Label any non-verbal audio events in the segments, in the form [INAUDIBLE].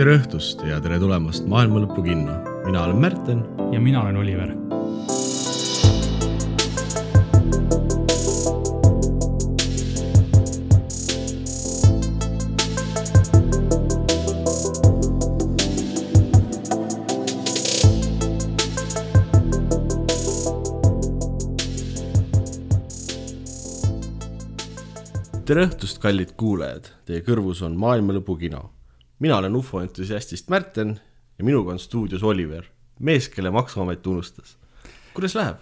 tere õhtust ja tere tulemast Maailma Lõpu kinno. mina olen Märten. ja mina olen Oliver. tere õhtust, kallid kuulajad, teie kõrvus on Maailma Lõpu kino. Mina olen ufo entusiastist Märten ja minuga on stuudios Oliver, mees, kelle maksuamet unustas. kuidas läheb?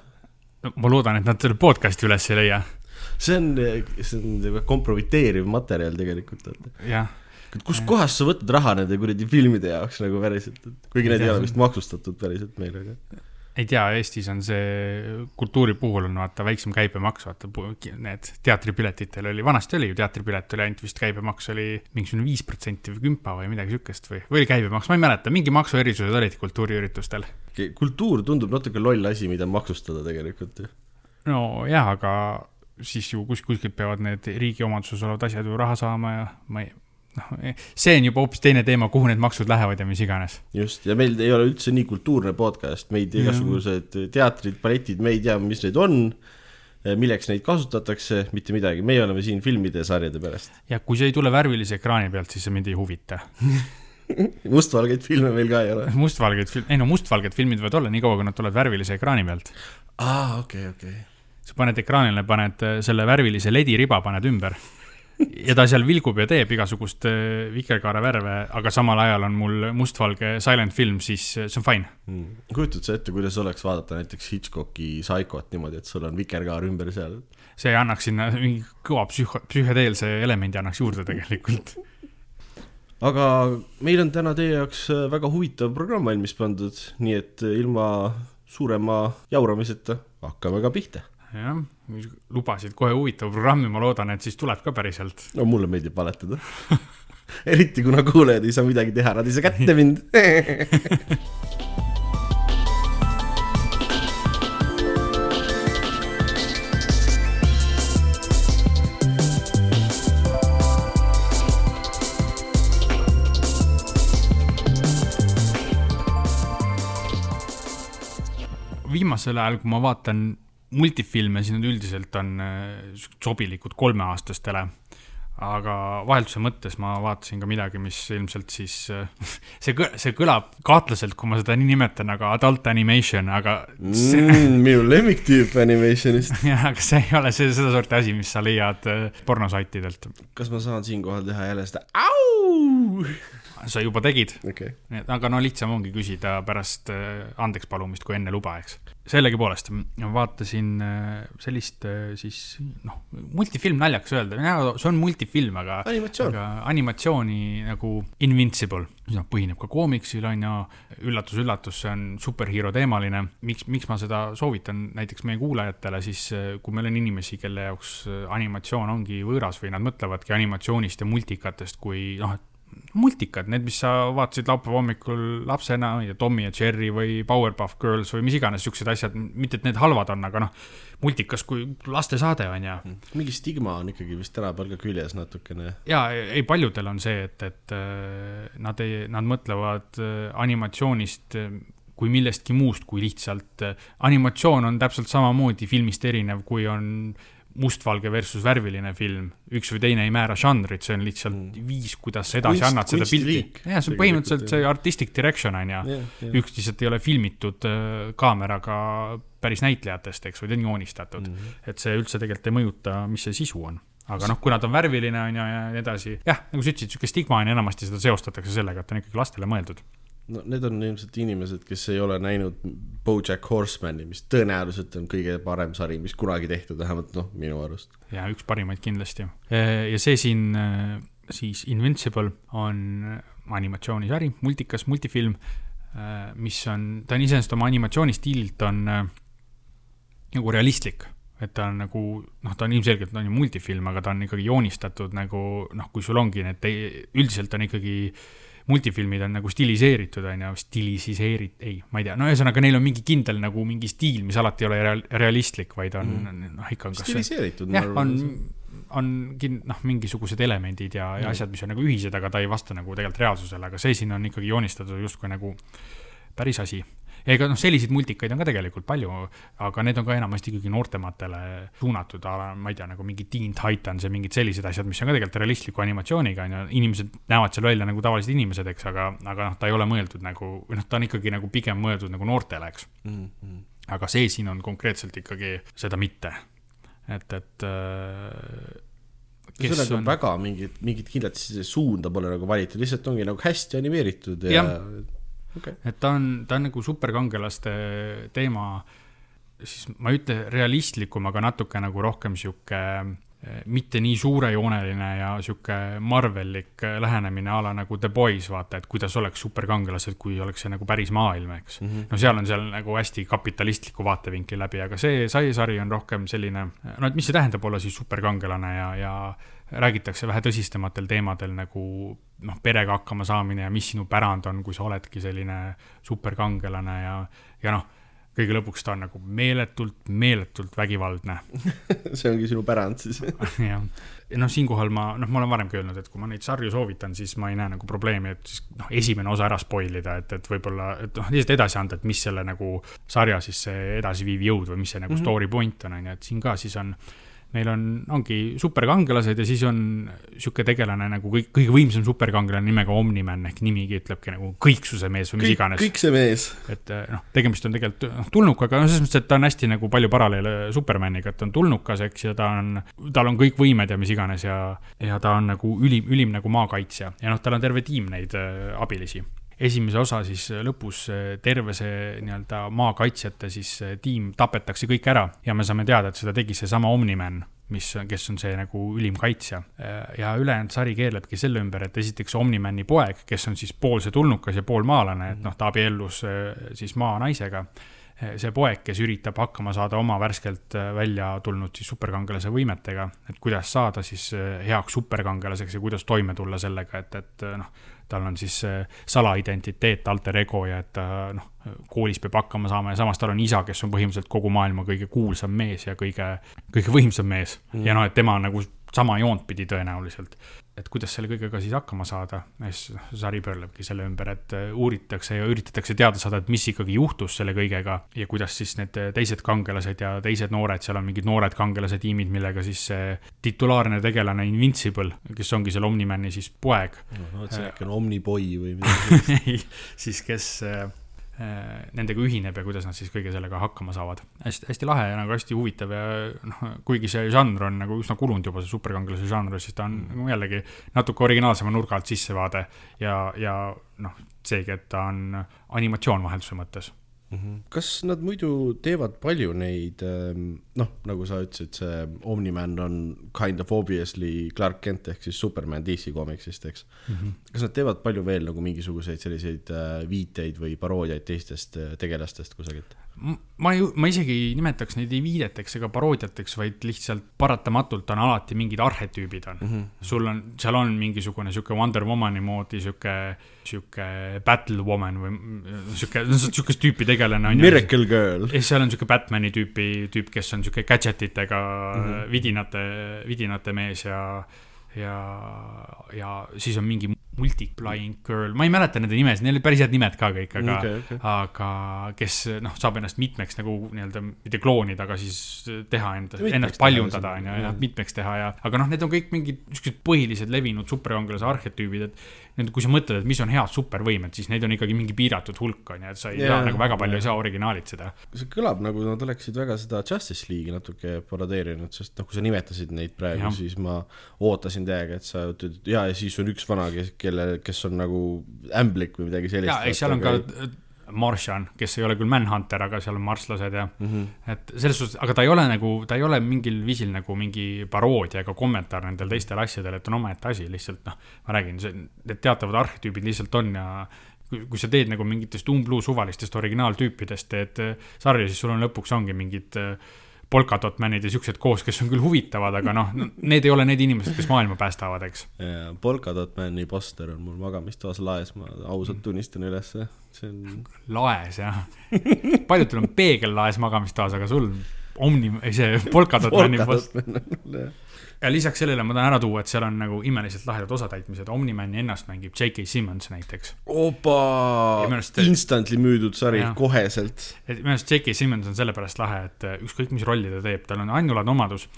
ma loodan, et nad selle podcast'i üles ei leia. see on, see on kompromiteeriv materjal tegelikult, vaata. jah. kuskohast sa võtad raha nende kuradi filmide jaoks nagu päriselt, et kuigi need ei ole vist maksustatud päriselt meil, aga ei tea, Eestis on see kultuuri puhul on vaata väiksem käibemaks, vaata need teatripiletitele oli, vanasti oli ju teatripilet oli ainult vist käibemaks oli mingisugune viis protsenti või kümpa või midagi siukest või, või oli käibemaks, ma ei mäleta, mingi maksuerisused olid kultuuriüritustel. kultuur tundub natuke loll asi, mida maksustada tegelikult ju. nojah, aga siis ju kus, kuskilt peavad need riigi omanduses olevad asjad ju raha saama ja ma ei noh, see on juba hoopis teine teema, kuhu need maksud lähevad ja mis iganes. just, ja meil ei ole üldse nii kultuurne podcast, meid igasugused teatrid, balletid, me ei tea, mis need on, milleks neid kasutatakse, mitte midagi, meie oleme siin filmide ja sarjade pärast. ja kui see ei tule värvilise ekraani pealt, siis see mind ei huvita [LAUGHS] mustvalgeid filme meil ka ei ole. mustvalgeid film-, ei no mustvalged filmid võivad olla niikaua, kui nad tulevad värvilise ekraani pealt. aa, okei okay,, okei okay. sa paned ekraanile, paned selle värvilise ledi riba, paned ümber ja ta seal vilgub ja teeb igasugust äh, vikerkaarevärve, aga samal ajal on mul mustvalge silent film, siis äh, see on fine. Mm.. kujutad sa ette, kuidas oleks vaadata näiteks Hitchcocki Psychot niimoodi, et sul on vikerkaar ümber seal? see annaks sinna mingi kõva psühho, psühhedeelse elemendi annaks juurde tegelikult. Aga meil on täna teie jaoks äh, väga huvitav programm valmis pandud, nii et ilma suurema jauramiseta hakkame ka pihta jah, lubasid kohe huvitava programmi, ma loodan, et siis tuleb ka päriselt. no mulle meeldib valetada. [LAUGHS] Eriti kuna kuulajad ei saa midagi teha, nad ei saa kätte mind. [LAUGHS] Viimasel ajal, kui ma vaatan multifilme, siis nad üldiselt on äh, sobilikud kolmeaastastele. aga vahelduse mõttes ma vaatasin ka midagi, mis ilmselt siis, äh, [LAUGHS] see, see kõlab kahtlaselt, kui ma seda nii nimetan, aga adult animation, aga see... mm,. minu lemmiktüüp animationist. [LAUGHS] jah, aga see ei ole see, sedasorti asi, mis sa leiad äh, pornosaitidelt. kas ma saan siinkohal teha jälle seda au? Sa juba tegid. Okay.. aga no lihtsam ongi küsida pärast andeks palumist, kui enne luba, eks. Sellegipoolest vaatasin äh, sellist äh, siis noh, multifilm naljakas öelda, see on multifilm, aga animatsioon, animatsiooni nagu Invincible, mis noh, põhineb ka koomiksil on ju, üllatus-üllatus, see on superhero teemaline. miks, miks ma seda soovitan näiteks meie kuulajatele, siis äh, kui meil on inimesi, kelle jaoks animatsioon ongi võõras või nad mõtlevadki animatsioonist ja multikatest kui noh, et multikad, need, mis sa vaatasid laupäeva hommikul lapsena ja Tommy ja Jerry või Powerpuff Girls või mis iganes siuksed asjad, mitte et need halvad on, aga noh, multikas kui lastesaade on ja. mingi stigma on ikkagi vist tänapäeval ka küljes natukene. ja ei, paljudel on see, et, et äh, nad ei, nad mõtlevad äh, animatsioonist äh, kui millestki muust kui lihtsalt animatsioon on täpselt samamoodi filmist erinev, kui on äh, mustvalge versus värviline film, üks või teine ei määra žanrit, see on lihtsalt mm. viis, kuidas sa edasi Kunst, annad seda pilti. jah, see on põhimõtteliselt see artistic direction on ju, üks lihtsalt ei ole filmitud äh, kaameraga päris näitlejatest, eks, vaid on joonistatud mm. -hmm. et see üldse tegelikult ei mõjuta, mis see sisu on aga noh, kuna ta on värviline on ju ja nii edasi, jah, nagu sa ütlesid, sihuke stigma on enamasti seda seostatakse sellega, et ta on ikkagi lastele mõeldud no need on ilmselt inimesed, kes ei ole näinud BoJack Horsemani, mis tõenäoliselt on kõige parem sari, mis kunagi tehtud, vähemalt noh, minu arust. ja üks parimaid kindlasti. ja see siin siis Invincible on animatsioonisari, multikas, multifilm, mis on, ta on iseenesest oma animatsioonistiililt on nagu realistlik et ta on nagu noh, ta on ilmselgelt on ju multifilm, aga ta on ikkagi joonistatud nagu noh, kui sul ongi need, üldiselt on ikkagi äh, multifilmid on nagu stiliseeritud, on ju, stilisiseerit-, ei, ma ei tea, no ühesõnaga, neil on mingi kindel nagu mingi stiil, mis alati ei ole real, realistlik, vaid on mm. noh, ikka on kas stiliseeritud, jah, on on kin- noh, mingisugused elemendid ja, ja Mm. asjad, mis on nagu ühised, aga ta ei vasta nagu tegelikult reaalsusele, aga see siin on ikkagi joonistatud justkui nagu päris asi. Ega noh, selliseid multikaid on ka tegelikult palju, aga need on ka enamasti ikkagi noortematele suunatud, ma ei tea, nagu mingi Teen Titans ja mingid sellised asjad, mis on ka tegelikult realistliku animatsiooniga, on ju, inimesed näevad seal välja nagu tavalised inimesed, eks, aga, aga noh, ta ei ole mõeldud nagu, või noh, ta on ikkagi nagu pigem mõeldud nagu noortele, eks mm. aga see siin on konkreetselt ikkagi seda mitte. et, et äh, kes ühesõnaga on, väga mingit, mingit kindlat suunda pole nagu valitud, lihtsalt ongi nagu hästi animeeritud ja Jah. okei, et ta on, ta on nagu superkangelaste teema, siis ma ei ütle realistlikum, aga natuke nagu rohkem sihuke eh, mitte nii suurejooneline ja sihuke Marvellik eh, lähenemine a la nagu The Boys, vaata, et kuidas oleks superkangelased, kui oleks see nagu päris maailm, eks. no seal on seal nagu hästi kapitalistliku vaatevinkli läbi, aga see sai sari on rohkem selline, no et mis see tähendab olla siis superkangelane ja, ja räägitakse vähe tõsistematel teemadel nagu noh, perega hakkama saamine ja mis sinu pärand on, kui sa oledki selline superkangelane ja, ja noh, kõige lõpuks ta on nagu meeletult, meeletult vägivaldne. [LAUGHS] see ongi sinu pärand siis. [LAUGHS] jah, ja noh, siinkohal ma, noh, ma olen varemgi öelnud, et kui ma neid sarju soovitan, siis ma ei näe nagu probleemi, et siis noh, esimene osa ära spoil ida, et, et võib-olla, et noh, lihtsalt edasi anda, et mis selle nagu sarja siis see edasiviiv jõud või mis see nagu mm -hmm. story point on, on ju, et siin ka siis on meil on, ongi superkangelased ja siis on sihuke tegelane nagu kõik, kõige võimsam superkangelane nimega Omniman ehk nimigi ütlebki nagu kõiksuse mees või mis kõik, iganes. kõik see mees. et eh, noh, tegemist on tegelikult noh, tulnukaga, no selles mõttes, et ta on hästi nagu palju paralleele Supermaniga, et ta on tulnukas, eks, ja ta on, tal on kõik võimed ja mis iganes ja, ja ta on nagu ülim, ülim nagu maakaitsja ja noh, tal on terve tiim neid äh, abilisi esimese osa siis lõpus äh, terve see nii-öelda maakaitsjate siis äh, tiim tapetakse kõik ära ja me saame teada, et seda tegi seesama Omniman, mis, kes on see nagu ülim kaitsja. ja ülejäänud sari keerlebki selle ümber, et esiteks Omnimani poeg, kes on siis pool see tulnukas ja pool maalane, et noh, ta abiellus äh, siis maanaisega see poeg, kes üritab hakkama saada oma värskelt äh, välja tulnud siis superkangelase võimetega, et kuidas saada siis äh, heaks superkangelaseks ja kuidas toime tulla sellega, et, et äh, noh, tal on siis äh, salaidentiteet, alter ego ja et ta noh, koolis peab hakkama saama ja samas tal on isa, kes on põhimõtteliselt kogu maailma kõige kuulsam mees ja kõige, kõige võimsam mees mm.. ja noh, et tema nagu sama joont pidi tõenäoliselt. et kuidas selle kõigega siis hakkama saada, siis noh, sari pöörlebki selle ümber, et äh, uuritakse ja üritatakse teada saada, et mis ikkagi juhtus selle kõigega ja kuidas siis need teised kangelased ja teised noored, seal on mingid noored kangelase tiimid, millega siis see titulaarne tegelane Invincible, kes ongi seal Omnimani siis poeg, ma mõtlesin, äkki on Omniboi või [LAUGHS] midagi sellist. siis kes äh, äh, nendega ühineb ja kuidas nad siis kõige sellega hakkama saavad. hästi, hästi lahe ja nagu hästi huvitav ja noh, kuigi see žanr on nagu üsna kulunud juba, see superkangelase žanr, siis ta on nagu jällegi natuke originaalsema nurga alt sissevaade ja, ja noh, seegi, et ta on animatsioon vahelduse mõttes. Kas nad muidu teevad palju neid, noh, nagu sa ütlesid, see Omniman on kind of obviously Clark Kent ehk siis Superman DC komiksist, eks mm. -hmm. kas nad teevad palju veel nagu mingisuguseid selliseid äh, viiteid või paroodiaid teistest äh, tegelastest kusagilt? Ma ei, ma isegi ei nimetaks neid ei viideteks ega paroodiateks, vaid lihtsalt paratamatult on alati mingid arhetüübid on mm. -hmm. sul on, seal on mingisugune sihuke Wonder Womani moodi sihuke, sihuke Battle Woman või sihuke, sihukest tüüpi tegelane on ju. Miracle Girl. ja seal on sihuke Batman'i tüüpi, tüüp, kes on sihuke gadget itega mm -hmm. vidinate, vidinate mees ja, ja, ja siis on mingi multiplying girl, ma ei mäleta nende nimesid, neil olid päris head nimed ka kõik, aga Okei, okei. aga kes noh, saab ennast mitmeks nagu nii-öelda mitte kloonida, aga siis teha enda, ennast paljundada on ju, ennast mitmeks teha ja, aga noh, need on kõik mingid niisugused põhilised levinud superkangelase arhetüübid, et need, kui sa mõtled, et mis on head supervõimed, siis neid on ikkagi mingi piiratud hulk on ju, et sa ei Jaa, saa nagu väga palju jaa. ei saa originaalitseda. see kõlab nagu nad oleksid väga seda Justice League'i natuke parodeerinud, sest noh, kui sa nimetasid neid praegu siis ma ootasin täiega, et sa ütled, ja, ja siis on üks vana, kes, kelle, kes on nagu ämblik või midagi sellist. ja, eks seal on ka äh, Martian, kes ei ole küll Manhunter, aga seal on marslased ja mm. -hmm. et selles suhtes, aga ta ei ole nagu, ta ei ole mingil viisil nagu mingi paroodia ega kommentaar nendel teistel asjadel, et on omaette asi lihtsalt noh, ma räägin, see, need teatavad arhetüübid lihtsalt on ja kui, kui sa teed nagu mingitest umbluu suvalistest originaaltüüpidest, teed äh, sarja, siis sul on lõpuks ongi mingid äh, polkadotmanid ja siuksed koos, kes on küll huvitavad, aga noh, need ei ole need inimesed, kes maailma päästavad, eks. Polkadot Mani poster on mul magamistoas laes, ma ausalt tunnistan ülesse, see on laes jah, paljudel on peegel laes magamistoas, aga sul Omni, see Polkadot Man on mul jah. Ja lisaks sellele ma tahan ära tuua, et seal on nagu imeliselt lahedad osatäitmised, Omnimani ennast mängib J.K. Simmons näiteks. opa Ja minu arust-, instantly müüdud sari koheselt. et minu arust J.K. Simmons on sellepärast lahe, et äh, ükskõik, mis rolli ta teeb, tal on ainulaadne omadus,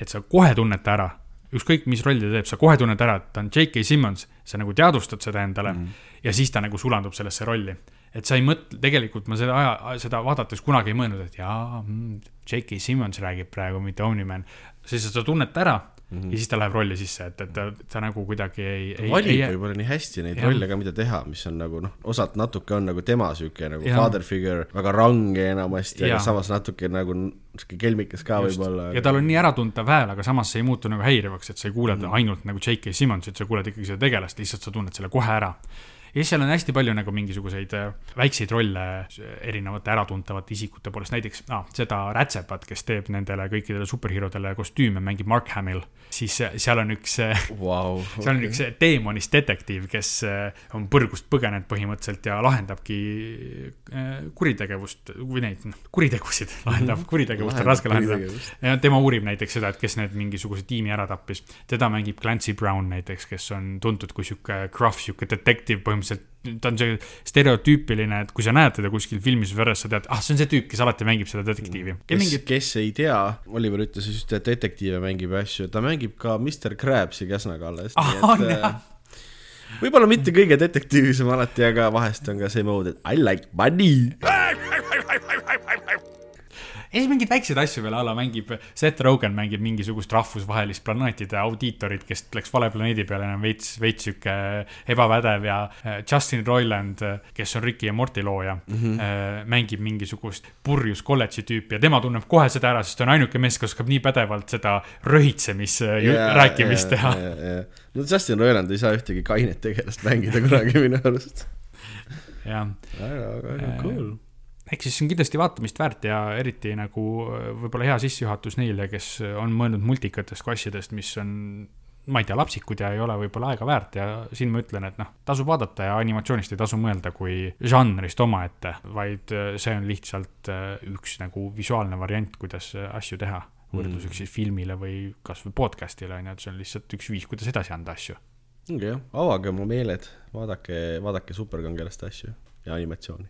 et sa kohe tunned ta ära. ükskõik, mis rolli ta teeb, sa kohe tunned ära, et ta on J.K. Simmons, sa nagu teadvustad seda endale mm -hmm. ja siis ta nagu sulandub sellesse rolli. et sa ei mõtle, tegelikult ma seda aja, seda vaadates kunagi ei mõelnud, et jaa mm,, J.K. Simmons räägib praegu, mitte Omniman. Siis sa tunned ta ära mm -hmm. ja siis ta läheb rolli sisse, et, et ta, nagu kuidagi ei, ei, valib võib-olla nii hästi neid Jah. rolle ka, mida teha, mis on nagu noh, osalt natuke on nagu tema sihuke nagu Jah. father figure, väga range enamasti, aga samas natuke nagu sihuke kelmikas ka võib-olla. ja tal on nii äratuntav hääl, aga samas see ei muutu nagu häirivaks, et sa ei kuule mm -hmm. ainult nagu J.K. Simmonsit, sa kuuled ikkagi seda tegelast, lihtsalt sa tunned selle kohe ära. Ja siis seal on hästi palju nagu mingisuguseid äh, väikseid rolle äh, erinevate äratuntavate isikute poolest, näiteks ah, seda Rätsepat, kes teeb nendele kõikidele superherodele kostüüme, mängib Mark Hamill, siis äh, seal on üks Vau, [LAUGHS] seal on üks teemonist detektiiv, kes on põrgust põgenenud põhimõtteliselt ja lahendabki kuritegevust või neid noh, kuritegusid, [LAUGHS] lahendab kuritegevust, on raske lahendada. tema uurib näiteks seda, et kes need mingisuguse tiimi ära tappis. teda mängib Clancy Brown näiteks, kes on tuntud kui sihuke gruff, sihuke detektiiv põhimõtteliselt. Ta on see stereotüüpiline, et kui sa näed teda kuskil filmis või veres, sa tead, ah, see on see tüüp, kes alati mängib seda detektiivi. kes, mingid, kes ei tea, Oliver ütles just, et detektiive mängib asju, ta mängib ka Mr Crabsi Käsnaga alles. Ah, on, jah? võib-olla mitte kõige detektiivsem alati, aga vahest on ka see mode, et I like money. Ja siis mingeid väikseid asju veel a la mängib, Seth Rogen mängib mingisugust rahvusvahelist planeetide audiitorit, kes läks vale planeedi peale, on veits, veits sihuke ebapädev ja äh, Justin Roiland, kes on Ricky ja Morty looja mm, -hmm. mängib mingisugust purjus kolledži tüüpi ja tema tunneb kohe seda ära, sest ta on ainuke mees, kes oskab nii pädevalt seda rõhitsemis yeah, rääkimist teha. no Justin Roiland ei saa ühtegi kainet tegelast mängida kunagi minu arust. jah, väga, väga cool. Ehk siis see on kindlasti vaatamist väärt ja eriti nagu äh, võib-olla hea sissejuhatus neile, kes on mõelnud multikatest kui asjadest, mis on ma ei tea, lapsikud ja ei ole võib-olla aega väärt ja siin ma ütlen, et noh, tasub vaadata ja animatsioonist ei tasu mõelda kui žanrist omaette, vaid äh, see on lihtsalt äh, üks nagu visuaalne variant, kuidas äh, asju teha. võrdluseks siis filmile või kasvõi podcast'ile on ju, et see on lihtsalt üks viis, kuidas edasi anda asju. ongi jah, avage oma meeled, vaadake, vaadake superkangelaste asju ja animatsiooni.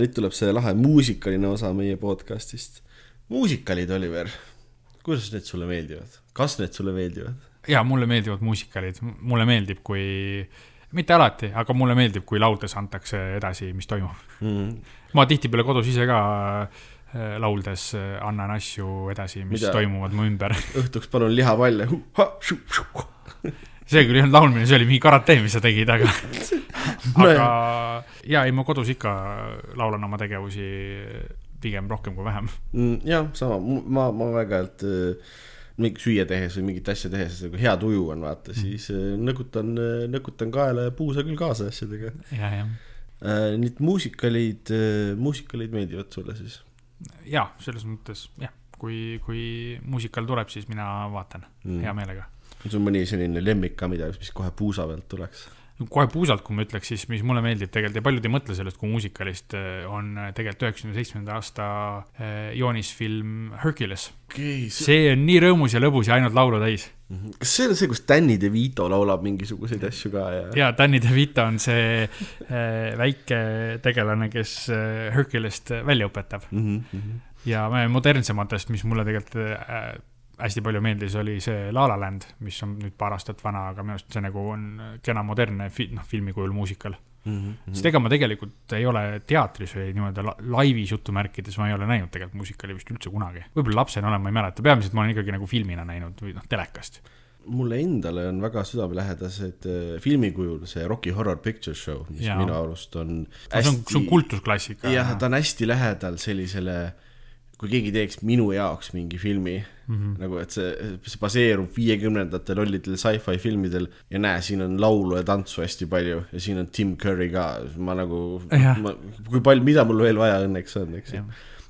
Nüüd tuleb see lahe muusikaline osa meie podcast'ist. muusikalid, Oliver, kuidas need sulle meeldivad, kas need sulle meeldivad? ja mulle meeldivad muusikalid, mulle meeldib, kui, mitte alati, aga mulle meeldib, kui lauldes antakse edasi, mis toimub. Mm. ma tihtipeale kodus ise ka äh, lauldes äh, annan asju edasi, mis Mida? Mida? toimuvad mu ümber. õhtuks palun lihapalle. [LAUGHS] see küll ei olnud laulmine, see oli mingi karate, mis sa tegid, aga, [LAUGHS] aga ja ei, ma kodus ikka laulan oma tegevusi pigem rohkem kui vähem. Mm, jah, sama, ma, ma väga-, mingi süüa tehes või mingit asja tehes, nagu hea tuju on, vaata, siis äh, nõgutan, nõgutan kaela ja puusa küll kaasa asjadega. ja, ja, Need muusikalid, muusikalid meeldivad sulle siis? ja selles mõttes jah, kui, kui muusikal tuleb, siis mina vaatan Mm. mm. hea meelega. On sul mõni selline lemmik ka, mida, mis kohe puusa pealt tuleks? kohe puusalt, kui ma ütleks, siis mis mulle meeldib tegelikult ja paljud ei mõtle sellest kui muusikalist, on tegelikult üheksakümne seitsmenda aasta eh, joonisfilm Hercules. okei, see, see on nii rõõmus ja lõbus ja ainult laulu täis. kas see on see, kus Danny DeVito laulab mingisuguseid asju ka ja? ja Danny DeVito on see eh, väike tegelane, kes eh, Herculest välja õpetab Mm -hmm. ja me- modernsematest, mis mulle tegelikult hästi palju meeldis, oli see La La Land, mis on nüüd paar aastat vana, aga minu arust see nagu on kena modernne fi-, noh, filmi kujul muusikal. Mm -hmm. sest ega ma tegelikult ei ole teatris või niimoodi la- laivis jutumärkides, ma ei ole näinud tegelikult muusikali vist üldse kunagi. võib-olla lapsena olen, ma ei mäleta, peamiselt ma olen ikkagi nagu filmina näinud või noh, telekast. mulle endale on väga südamelähedased äh, filmi kujul see Rocky Horror Picture Show, mis ja. Minu arust on see on, see on kultusklassika. jah, ta on hästi lähedal sellisele kui keegi teeks minu jaoks mingi filmi mm, -hmm. nagu et see, see baseerub viiekümnendatel lollidel sci-fi filmidel ja näe, siin on laulu ja tantsu hästi palju ja siin on Tim Curry ka, ma nagu, kui palju, mida mul veel vaja õnneks on, eks ju.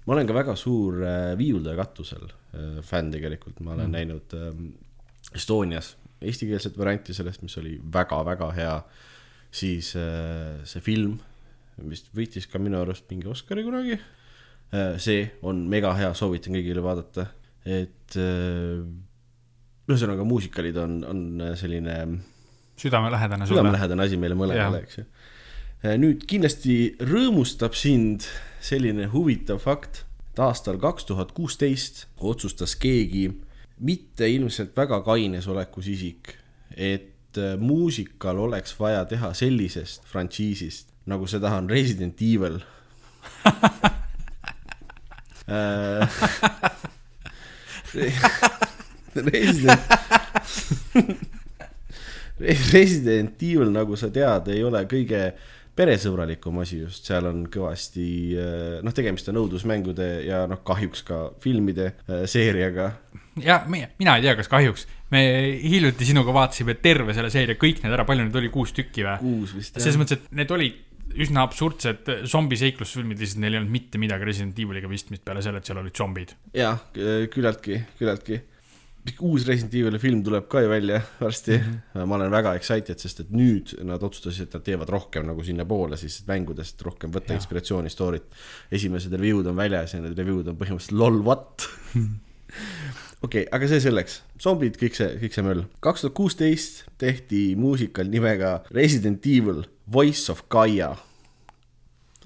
ma olen ka väga suur äh, Viiuldaja katusel äh, fänn tegelikult, ma olen mm -hmm. näinud äh, Estonias eestikeelset varianti sellest, mis oli väga-väga hea, siis äh, see film, mis võitis ka minu arust mingi Oscari kunagi see on mega hea, soovitan kõigile vaadata et äh, ühesõnaga muusikalid on, on selline südamelähedane südamelähedane asi meile mõlemale, eks ju. Äh, nüüd kindlasti rõõmustab sind selline huvitav fakt, et aastal kaks tuhat kuusteist otsustas keegi mitte ilmselt väga kaines olekus isik, et äh, muusikal oleks vaja teha sellisest frantsiisist, nagu seda on Resident Evil [LAUGHS] [LAUGHS] Resident Resident Evil, nagu sa tead, ei ole kõige peresõbralikum asi just, seal on kõvasti eh, noh, tegemist on õudusmängude ja noh, kahjuks ka filmide äh, seeriaga. ja meie, mina ei tea, kas kahjuks, me hiljuti sinuga vaatasime terve selle seeria, kõik need ära, palju neid oli, kuus tükki või? kuus vist. selles mõttes, et need olid üsna absurdsed zombiseiklusfilmid, lihtsalt neil ei olnud mitte midagi Resident Eviliga pistmist peale selle, et seal olid zombid. jah, küllaltki, küllaltki. uus Resident Evil'i film tuleb ka ju välja varsti mm. -hmm. ma olen väga excited, sest et nüüd nad otsustasid, et nad teevad rohkem nagu sinnapoole siis mängudest rohkem võtta ja. inspiratsiooni story't. esimesed review'd on väljas ja need review'd on põhimõtteliselt lol what [LAUGHS] okei okay,, aga see selleks, zombid, kõik see, kõik see möll. kaks tuhat kuusteist tehti muusikal nimega Resident Evil Voice of Gaia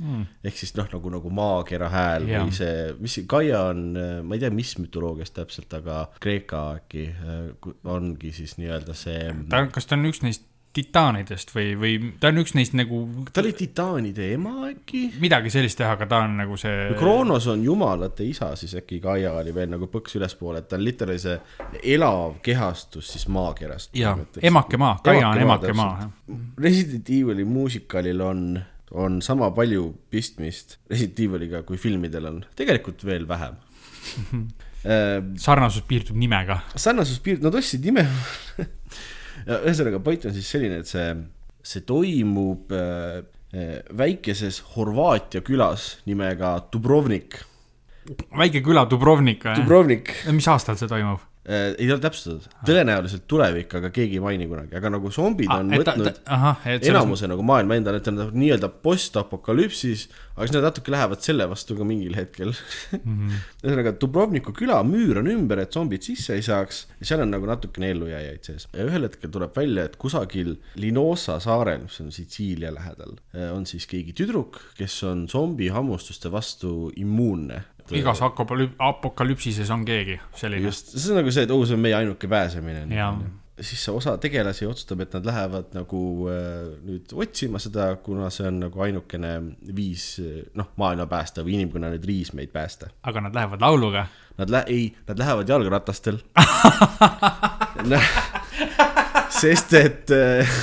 mm.. ehk siis noh, nagu, nagu maakera hääl ja. või see, mis Gaia on, ma ei tea, mis mütoloogiast täpselt, aga Kreeka äkki äh, ongi siis nii-öelda see. ta on, kas ta on üks neist titaanidest või, või ta on üks neist nagu. ta oli titaanide ema äkki? midagi sellist jah, aga ta on nagu see. Kroonos on jumalate isa, siis äkki Gaia oli veel nagu põks ülespoole, et ta on literaali see elav kehastus siis maakerast. jaa, emake maa, Gaia on emake maa. Resident Evil'i muusikalil on, on sama palju pistmist Resident Evil'iga, kui filmidel on, tegelikult veel vähem [LAUGHS] sarnasus piirdub nimega. sarnasus piirdub, nad ostsid nime [LAUGHS] ühesõnaga point on siis selline, et see, see toimub äh, äh, väikeses Horvaatia külas nimega Dubrovnik. väike küla Dubrovnik või? Dubrovnik. mis aastal see toimub? Äh, ei ole täpsustatud, tõenäoliselt tulevik, aga keegi ei maini kunagi, aga nagu zombid ah, on et, võtnud ta, aha, enamuse selles... nagu maailma endale, et on nagu nii-öelda postapokalüpsis, aga siis nad natuke lähevad selle vastu ka mingil hetkel. Mm -hmm.. [LAUGHS] ühesõnaga Dubrovniku küla müür on ümber, et zombid sisse ei saaks ja seal on nagu natukene ellujääjaid sees. ja ühel hetkel tuleb välja, et kusagil Linosa saarel, mis on Sitsiilia lähedal, äh, on siis keegi tüdruk, kes on zombihammustuste vastu immuunne igas apokalüpsises on keegi selline. just, see on nagu see, et oh, see on meie ainuke pääsemine. siis see osa tegelasi otsustab, et nad lähevad nagu äh, nüüd otsima seda, kuna see on nagu ainukene viis noh, maailma päästa või inimkonna nüüd viis meid päästa. aga nad lähevad lauluga? Nad lä-, ei, nad lähevad jalgratastel [LAUGHS] sest et,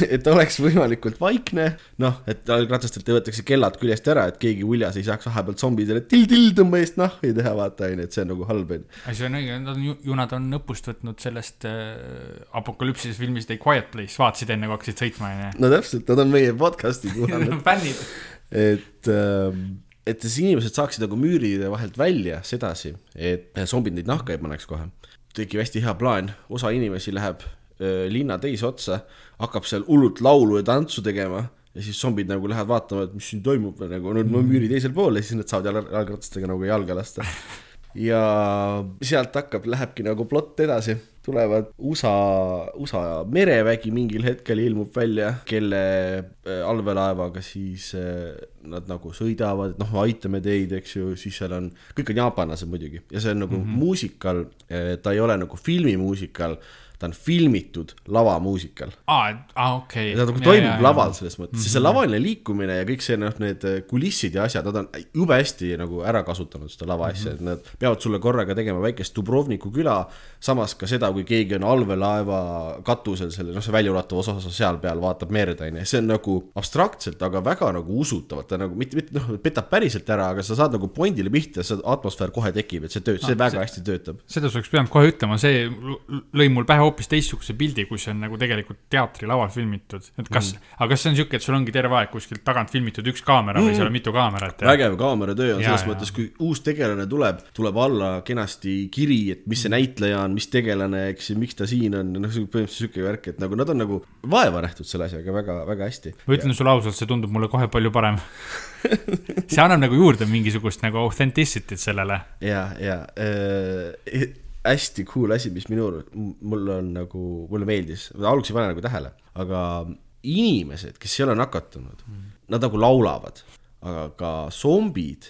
et oleks võimalikult vaikne, noh, et jalgratastelt võetakse kellad küljest ära, et keegi uljas ei saaks vahepealt zombidele till-till tõmba eest nahhi teha, vaata onju, et see on nagu halb onju. see on õige, nad on ju, ju nad on õppust võtnud sellest äh, apokalüpsises filmist A Quiet Place, vaatasid enne kui hakkasid sõitma onju. no täpselt, nad on meie podcast'i [LAUGHS] kuulanud fännid. et äh, et siis inimesed saaksid nagu müüride vahelt välja sedasi, et zombid neid nahka ei paneks kohe. tekib hästi hea plaan, osa inimesi läheb Äh, linna teise otsa, hakkab seal hullult laulu ja tantsu tegema ja siis zombid nagu lähevad vaatama, et mis siin toimub nagu nüüd on müüri teisel pool ja siis nad saavad jalgratastega nagu jalga lasta. ja sealt hakkab, lähebki nagu plott edasi, tulevad USA, USA merevägi mingil hetkel ilmub välja, kelle äh, allveelaevaga siis äh, nad nagu sõidavad, et noh, aitame teid, eks ju, siis seal on, kõik on jaapanlased muidugi ja see on nagu mm -hmm. muusikal, ta ei ole nagu filmimuusikal ta on filmitud lavamuusikal. aa, aa okei. ta nagu toimub laval selles mõttes mm, -hmm. see lavaline liikumine ja kõik see noh, need kulissid ja asjad, nad on jube hästi nagu ära kasutanud seda lava asja mm, -hmm. et nad peavad sulle korraga tegema väikest Dubrovniku küla. samas ka seda, kui keegi on allveelaeva katusel selle, noh, see väljaulatuv osa osa seal peal vaatab merd, on ju, see on nagu abstraktselt, aga väga nagu usutavalt, ta nagu mitte, mitte noh, petab päriselt ära, aga sa saad nagu pointile pihta, see atmosfäär kohe tekib, et see töötab, see väga hästi töötab. seda sa oleks pidanud kohe ütlema, see lõi mul pähe hoopis teistsuguse pildi, kui see on nagu tegelikult teatrilaval filmitud. et kas mm., aga kas see on siuke, et sul ongi terve aeg kuskilt tagant filmitud üks kaamera mm. või seal on mitu kaamerat ja vägev kaameratöö on selles jaa. mõttes, kui uus tegelane tuleb, tuleb alla kenasti kiri, et mis see näitleja on, mis tegelane, eks ju, miks ta siin on, noh, põhimõtteliselt sihuke värk, et nagu nad on nagu vaeva nähtud selle asjaga väga, väga hästi. ma ütlen sulle ausalt, see tundub mulle kohe palju parem. [LAUGHS] see annab nagu juurde mingisugust nagu authenticity't sellele. ja, ja äh, hästi cool asi, mis minu, mul on nagu, mulle meeldis, alguses ei pane nagu tähele, aga inimesed, kes ei ole nakatunud mm., nad nagu laulavad, aga ka zombid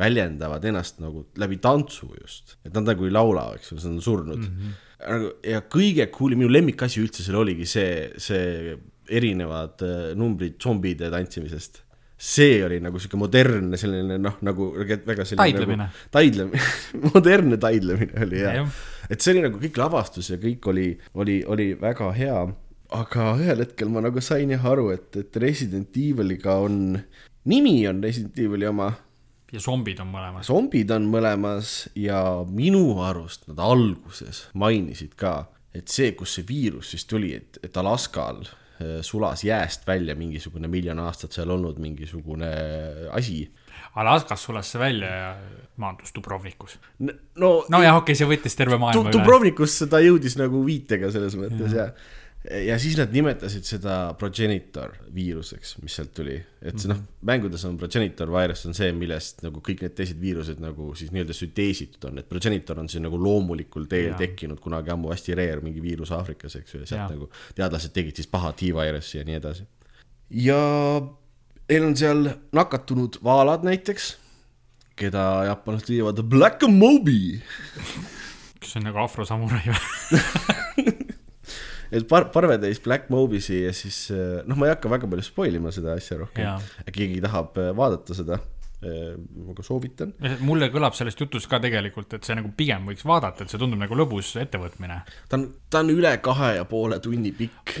väljendavad ennast nagu läbi tantsu just, et nad nagu ei laula, eks ole, nad on surnud mm. -hmm. ja kõige cool'im, minu lemmikasi üldse seal oligi see, see erinevad äh, numbrid zombide tantsimisest see oli nagu sihuke modernne selline noh, nagu väga selline Taidlemine. nagu, taidlemine, [LAUGHS] modernne taidlemine oli hea et see oli nagu kõik lavastus ja kõik oli, oli, oli väga hea. aga ühel hetkel ma nagu sain jah aru, et, et Resident Eviliga on, nimi on Resident Evili oma, ja zombid on mõlemas. zombid on mõlemas ja minu arust nad alguses mainisid ka, et see, kust see viirus siis tuli, et, et Alaskal sulas jääst välja mingisugune miljon aastat seal olnud mingisugune asi. Alaskas sulas see välja ja maandus Dubrovnikus. no nojah, okei okay,, see võttis terve maailma üle. Dubrovnikusse ta jõudis nagu viitega selles mõttes ja ja siis nad nimetasid seda progenitor viiruseks, mis sealt tuli, et see noh, mängudes on progenitor virus on see, millest nagu kõik need teised viirused nagu siis nii-öelda süteesitud on, et progenitor on siis nagu loomulikul teel Jaa. tekkinud kunagi ammu hästi rare mingi viirus Aafrikas, eks ju, ja sealt Jaa. nagu teadlased tegid siis paha T-virusi ja nii edasi. ja neil on seal nakatunud vaalad näiteks, keda jaapanlased viivad Black Mobi [LAUGHS] kas see on nagu afrosamurai või? [LAUGHS] et par-, parvetäis Black Mobisi ja siis eh, noh, ma ei hakka väga palju spoil ima seda asja rohkem keegi tahab eh, vaadata seda, ma ka soovitan. mulle kõlab sellest jutust ka tegelikult, et see nagu pigem võiks vaadata, et see tundub nagu lõbus ettevõtmine. ta on, ta on üle kahe ja poole tunni pikk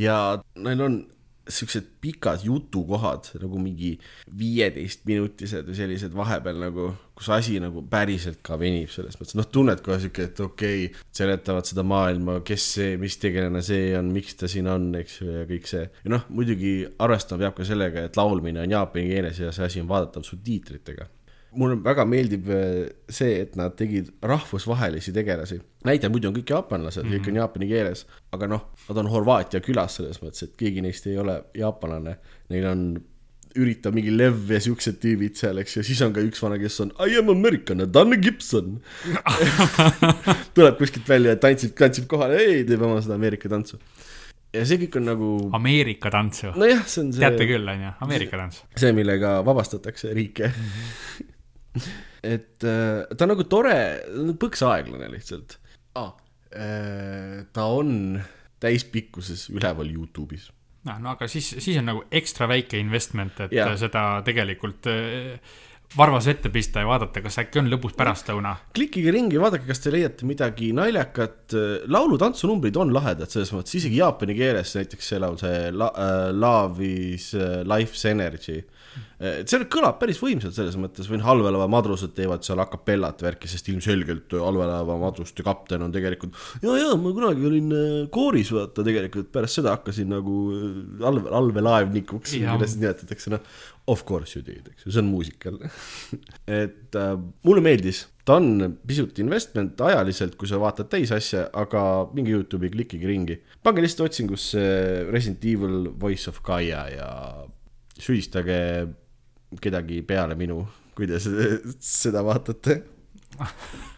ja neil on siuksed pikad jutukohad nagu mingi viieteistminutised või sellised vahepeal nagu, kus asi nagu päriselt ka venib selles mõttes, noh, tunned kohe siuke, et okei okay,, seletavad seda maailma, kes see, mis tegelane see on, miks ta siin on, eks ju, ja kõik see. ja noh, muidugi arvestama peab ka sellega, et laulmine on jaapani keeles ja see asi on vaadatav subtiitritega mulle väga meeldib eh, see, et nad tegid rahvusvahelisi tegelasi. näitel muidu on kõik jaapanlased mm, -hmm. kõik on jaapani keeles, aga noh, nad on Horvaatia külas selles mõttes, et keegi neist ei ole jaapanlane. Neil on, üritab mingi Lev ja siuksed tüübid seal, eks ju, siis on ka üks vana, kes on I am American, Danne Gibson. [LAUGHS] tuleb kuskilt välja ja tantsib, tantsib kohale, ei, teeb oma seda Ameerika tantsu. ja see kõik on nagu, Ameerika tants ju. nojah, see on see teate küll, onju, Ameerika tants. see, millega vabastatakse riike. et äh, ta on nagu tore, põks aeglane lihtsalt ah,. ta on täispikkuses üleval Youtube'is. noh, no aga siis, siis on nagu ekstra väike investment, et ja. seda tegelikult äh, varvas ette pista ja vaadata, kas äkki on lõbus pärastlõuna. klikige ringi, vaadake, kas te leiate midagi naljakat. laulu-tantsunumbrid on lahedad selles mõttes, isegi jaapani keeles näiteks see laul, see la, uh, Love is uh, life's energy. see kõlab päris võimsalt selles mõttes või noh, allveelaeva madrused teevad seal a capellat värki, sest ilmselgelt allveelaeva madruste kapten on tegelikult. ja, ja ma kunagi olin äh, kooris, vaata tegelikult pärast seda hakkasin nagu allve, allveelaevnikuks, Jaa. kuidas nimetatakse, noh. Of course you did, eks ju, see on muusikal [LAUGHS] et äh, mulle meeldis, ta on pisut investment ajaliselt, kui sa vaatad täisasja, aga minge Youtube'i, klikkige ringi. pange lihtsalt otsingusse Resident Evil Voice of Gaia ja süüdistage kedagi peale minu, kui te seda, seda vaatate. [LAUGHS]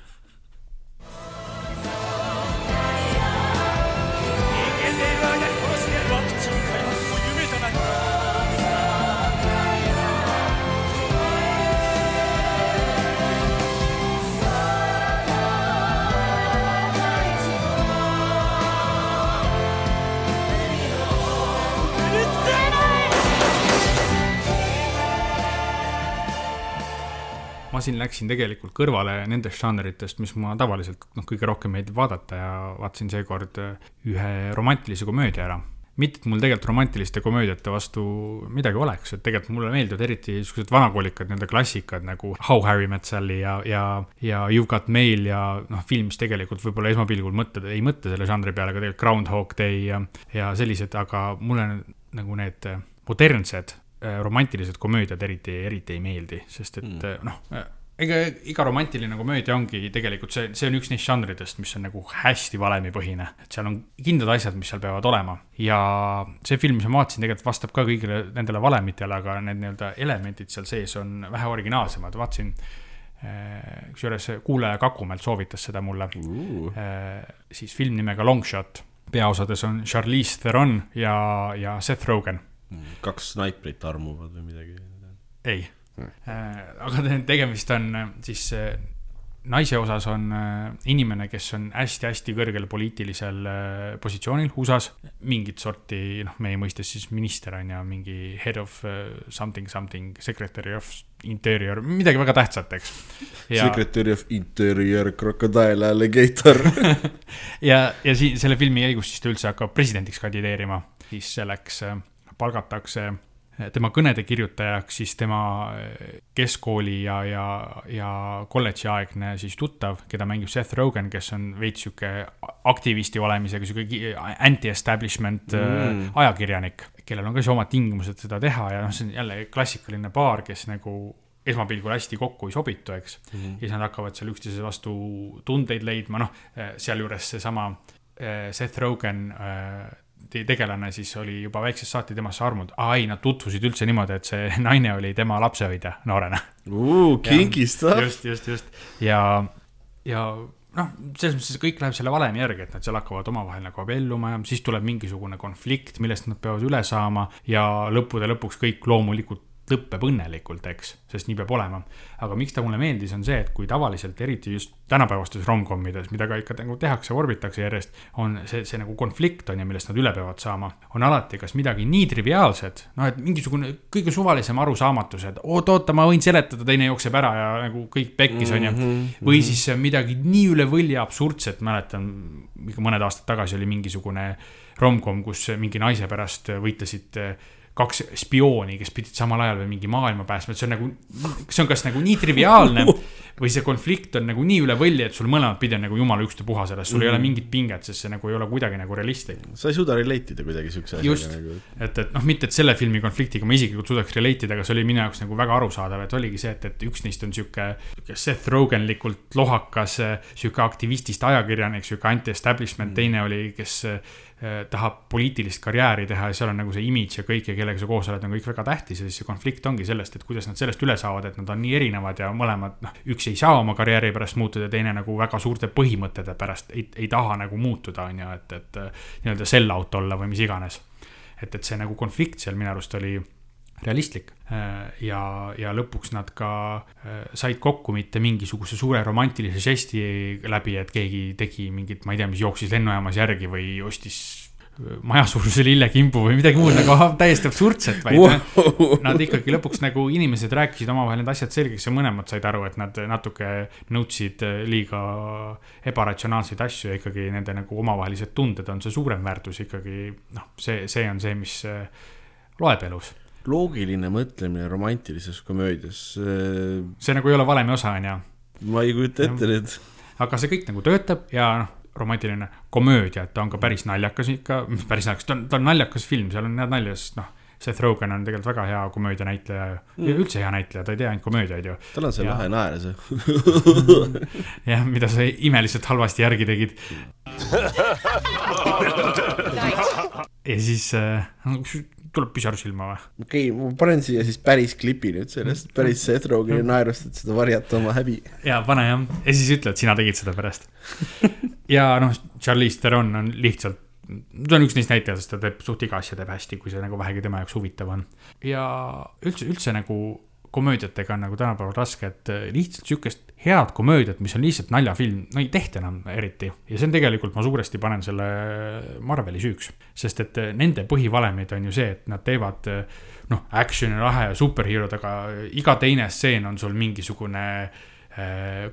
siin läksin tegelikult kõrvale nendest žanritest, mis mulle tavaliselt noh, kõige rohkem meeldib vaadata ja vaatasin seekord ühe romantilise komöödia ära. mitte, et mul tegelikult romantiliste komöödiate vastu midagi oleks, et tegelikult mulle meeldivad eriti niisugused vanakoolikad, nii-öelda klassikad nagu How Harry Met Sally ja, ja, ja You've Got Mail ja noh, film, mis tegelikult võib-olla esmapilgul mõtled, ei mõtle selle žanri peale, aga tegelikult Groundhog Day ja, ja sellised, aga mulle nagu need modernsed äh, romantilised komöödiad eriti, eriti ei meeldi, sest et mm. noh ega iga romantiline komöödia ongi tegelikult see, see on üks neist žanridest, mis on nagu hästi valemipõhine, et seal on kindlad asjad, mis seal peavad olema. ja see film, mis ma vaatasin, tegelikult vastab ka kõigile nendele valemitele, aga need nii-öelda elemendid seal sees on vähe originaalsemad, vaatasin kusjuures kuulaja Kakumäelt soovitas seda mulle uh.. siis film nimega Long Shot, peaosades on Charlize Theron ja, ja Seth Rogen. Kaks snaiprit armuvad või midagi? ei. Äh, aga tegemist on äh, siis äh, naise osas on inimene, kes on hästi-hästi kõrgel poliitilisel positsioonil USA-s. mingit sorti, noh, meie mõistes siis minister on ju, mingi head of something, something, secretary of interior, midagi väga tähtsat, eks. Ja.... Secretary of interior, crocodile alligator. [LAUGHS] Ja, ja siin selle filmi käigus siis ta üldse hakkab presidendiks kandideerima, siis selleks palgatakse tema kõnede kirjutajaks siis tema eh, keskkooli ja, ja, ja kolledži aegne siis tuttav, keda mängib Seth Rogen, kes on veits sihuke aktivisti olemisega, sihuke anti-establishment eh, mm. ajakirjanik, kellel on ka siis omad tingimused seda teha ja noh, see on jälle klassikaline paar, kes nagu esmapilgul hästi kokku ei sobitu, eks mm. -hmm. ja siis nad hakkavad seal üksteise vastu tundeid leidma, noh, eh, sealjuures seesama Seth Rogen tegelane siis oli juba väiksest saati temasse armunud. aa ei, nad tutvusid üldse niimoodi, et see [LAUGHS] naine oli tema lapsehoidja noorena. kinky stuff. just, just, just ja, ja noh, selles mõttes kõik läheb selle valemi järgi, et nad seal hakkavad omavahel nagu abielluma ja siis tuleb mingisugune konflikt, millest nad peavad üle saama ja lõppude lõpuks kõik loomulikult lõpeb õnnelikult, eks, sest nii peab olema. aga miks ta mulle meeldis, on see, et kui tavaliselt, eriti just tänapäevastes rom-comides, mida ka ikka nagu tehakse, vorbitakse järjest, on see, see nagu konflikt on ju, millest nad üle peavad saama, on alati kas midagi nii triviaalset, noh, et mingisugune kõige suvalisem arusaamatus, et oot, oota, ma võin seletada, teine jookseb ära ja nagu kõik pekkis, on ju. Mhm, või mhm. siis midagi nii üle võlli absurdset, mäletan, mõned aastad tagasi oli mingisugune rom-com, kus mingi naise pärast võitlesid kaks spiooni, kes pidid samal ajal veel mingi maailma päästma, et see on nagu, see on kas nagu nii triviaalne [LAUGHS] või see konflikt on nagu nii üle võlli, et sul mõlemat pidi on nagu jumala ükstapuha sellest, sul mm ei ole mhm. mingit pinget, sest see nagu ei ole kuidagi nagu realistlik. sa ei suuda relate ida kuidagi siukse asjaga nagu. et, et noh, mitte et selle filmi konfliktiga ma isiklikult suudaks relate ida, aga see oli minu jaoks nagu väga arusaadav, et oligi see, et, et üks neist on sihuke Seth Rogenlikult lohakas, sihuke aktivistist ajakirjanik, sihuke anti-establishment mm, teine oli, kes tahab poliitilist karjääri teha ja seal on nagu see imidž ja kõik ja kellega sa koos oled, on kõik väga tähtis ja siis see konflikt ongi sellest, et kuidas nad sellest üle saavad, et nad on nii erinevad ja mõlemad, noh, üks ei saa oma karjääri pärast muutuda, teine nagu väga suurte põhimõtete pärast ei, ei taha nagu muutuda, on ju, et, et nii-öelda sell out olla või mis iganes. et, et see nagu konflikt seal minu arust oli realistlik äh, ja, ja lõpuks nad ka äh, said kokku mitte mingisuguse suure romantilise žesti läbi, et keegi tegi mingit, ma ei tea, mis jooksis lennujaamas järgi või ostis äh, majasuuruse lillekimbu või midagi muud nagu [LAUGHS] täiesti absurdset, vaid wow. nad ikkagi lõpuks nagu inimesed rääkisid omavahel need asjad selgeks ja mõlemad said aru, et nad natuke nõudsid liiga ebaratsionaalseid asju ja ikkagi nende nagu omavahelised tunded on see suurem väärtus ikkagi. noh, see, see on see, mis loeb elus loogiline mõtlemine romantilises komöödias. see nagu ei ole valemi osa, on ju. ma ei kujuta ette nüüd. aga see kõik nagu töötab ja noh, romantiline komöödia, et ta on ka päris naljakas ikka, mis päris naljakas, ta on, ta on naljakas film, seal on head nalja, sest noh. Seth Rogen on tegelikult väga hea komöödianäitleja mm. ja üldse hea näitleja, ta ei tee ainult komöödiaid ju. tal on see lahe naer see [LAUGHS] jah, mida sa imeliselt halvasti järgi tegid [LAUGHS] ja siis äh, tuleb pisar silma või? okei okay,, ma panen siia siis päris klipi nüüd sellest, päris Seth Rogeni naerust, et seda varjata oma häbi. ja pane jah, ja siis ütle, et sina tegid seda pärast [LAUGHS] ja noh, Charlize Theron on lihtsalt, ta on üks neist näitlejatest, ta teeb suht iga asja teeb hästi, kui see nagu vähegi tema jaoks huvitav on. ja üldse, üldse nagu komöödiatega on nagu tänapäeval raske, et lihtsalt sihukest head komöödiat, mis on lihtsalt naljafilm, no ei tehta enam eriti. ja see on tegelikult, ma suuresti panen selle Marveli süüks. sest et nende põhivalemid on ju see, et nad teevad noh, action'i lahe ja superhero'd, aga iga teine stseen on sul mingisugune Äh,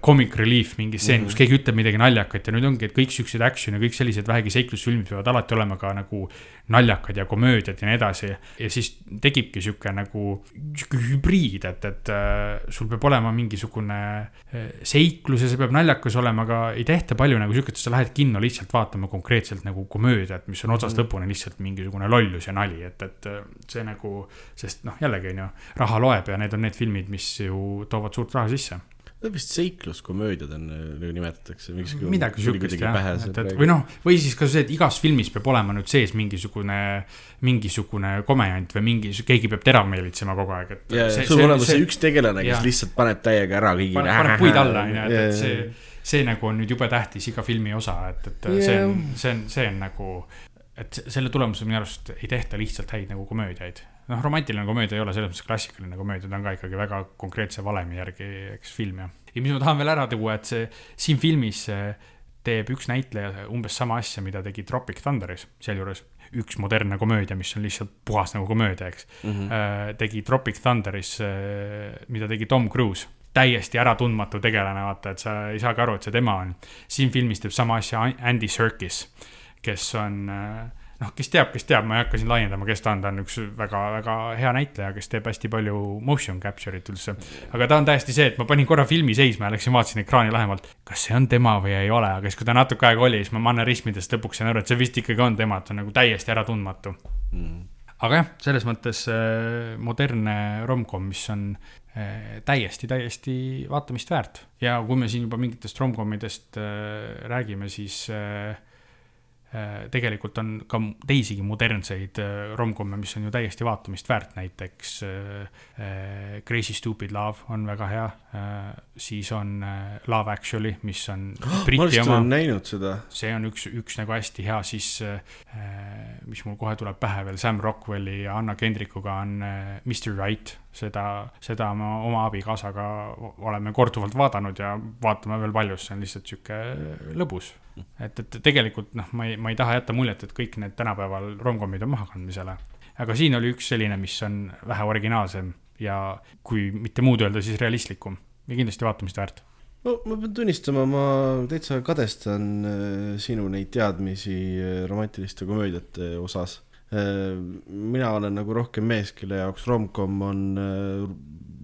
comic relief mingi stseen mm, -hmm. kus mhm. keegi ütleb midagi naljakat ja nüüd ongi, et kõik siuksed action ja kõik sellised vähegi seiklusfilmid peavad alati olema ka nagu naljakad ja komöödiad ja nii edasi. ja siis tekibki sihuke nagu sihuke hübriid, et, et äh, sul peab olema mingisugune äh, seiklus ja see peab naljakas olema, aga ei tehta palju nagu sihuket, et sa lähed kinno lihtsalt vaatama konkreetselt nagu komöödiat, mis on otsast mm -hmm. lõpuni lihtsalt mingisugune lollus ja nali, et, et see nagu, sest noh, jällegi on ju, raha loeb ja need on need filmid, mis ju toovad suurt raha sisse vist seikluskomöödiad on, nagu nimetatakse. midagi sihukest jah, et, et või noh, või siis ka see, et igas filmis peab olema nüüd sees mingisugune, mingisugune komejant või mingi, keegi peab tera meelitsema kogu aeg, et. sul peab olema see üks tegelane, kes lihtsalt paneb täiega ära kõigile. paneb puid alla, on ju, et, et see, see nagu on nüüd jube tähtis iga filmi osa, et, et yeah. see on, see on, see on nagu, et selle tulemusel minu arust ei tehta lihtsalt häid nagu komöödiaid noh, romantiline komöödia ei ole selles mõttes klassikaline komöödia, ta on ka ikkagi väga konkreetse valemi järgi, eks, film ja. ja mis ma tahan veel ära tuua, et see siin filmis teeb üks näitleja umbes sama asja, mida tegi Tropic Thunderis, sealjuures üks modernne komöödia, mis on lihtsalt puhas nagu komöödia, eks mm. -hmm. tegi Tropic Thunderis, mida tegi Tom Cruise täiesti äratundmatu tegelane, vaata, et sa ei saagi aru, et see tema on. siin filmis teeb sama asja Andy Serkis, kes on äh, noh, kes teab, kes teab, ma ei hakka siin laiendama, kes ta on, ta on üks väga-väga hea näitleja, kes teeb hästi palju motion capture'it üldse. aga ta on täiesti see, et ma panin korra filmi seisma ja läksin vaatasin ekraani lähemalt, kas see on tema või ei ole, aga siis, kui ta natuke aega oli, siis ma mannerismidest lõpuks sain aru, et see vist ikkagi on tema, et ta on nagu täiesti äratundmatu mm. aga jah, selles mõttes äh, modernne romcom, mis on äh, täiesti, täiesti vaatamist väärt ja kui me siin juba mingitest romcomidest äh, räägime, siis äh, Äh, tegelikult on ka teisigi modernseid äh, romkomme, mis on ju täiesti vaatamist väärt, näiteks äh, Crazy Stupid Love on väga hea. siis on Love Actually, mis on [GASPS] ma vist olen näinud seda. see on üks, üks nagu hästi hea, siis mis mul kohe tuleb pähe veel, Sam Rockwelli ja Anna Kendrikuga on Mr Right seda, seda me oma abikaasaga oleme korduvalt vaadanud ja vaatame veel palju, see on lihtsalt sihuke lõbus. Et, et tegelikult noh, ma ei, ma ei taha jätta muljet, et kõik need tänapäeval romcom'id on mahakandmisele. aga siin oli üks selline, mis on vähe originaalsem ja kui mitte muud öelda, siis realistlikum. Ja kindlasti vaatamist väärt. No ma pean tunnistama, ma täitsa kadestan äh, sinu neid teadmisi äh, romantiliste komöödiate osas. Äh, mina olen nagu rohkem mees, kelle jaoks romcom on äh,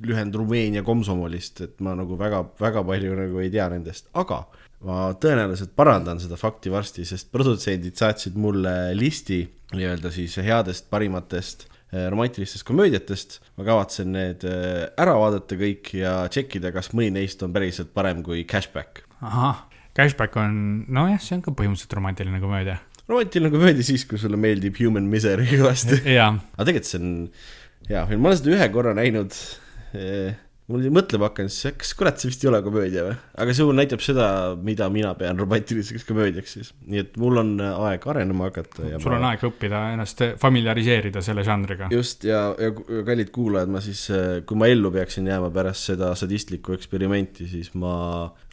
lühend Rumeenia komsomolist, et ma nagu väga, väga palju nagu ei tea nendest, aga ma tõenäoliselt parandan seda fakti varsti, sest produtsendid saatsid mulle listi nii-öelda siis headest, parimatest äh, romantilistest komöödiatest. ma kavatsen need ära vaadata kõik ja tšekkida, kas mõni neist on päriselt parem kui Cashback. ahah, Cashback on, nojah, see on ka põhimõtteliselt romantiline komöödia romantiline komöödia siis, kui sulle meeldib Human Misery kõvasti. [LAUGHS] aga tegelikult see on hea film, ma olen seda ühe korra näinud eh, mul oli mõtlema hakanud, siis kas kurat, see vist ei ole komöödia või? aga see näitab seda, mida mina pean romantiliseks komöödiaks siis. nii et mul on aeg arenema hakata. sul on ma... aeg õppida ennast familiariseerida selle žanriga. just ja, ja kallid kuulajad, ma siis, kui ma ellu peaksin jääma pärast seda sadistlikku eksperimenti, siis ma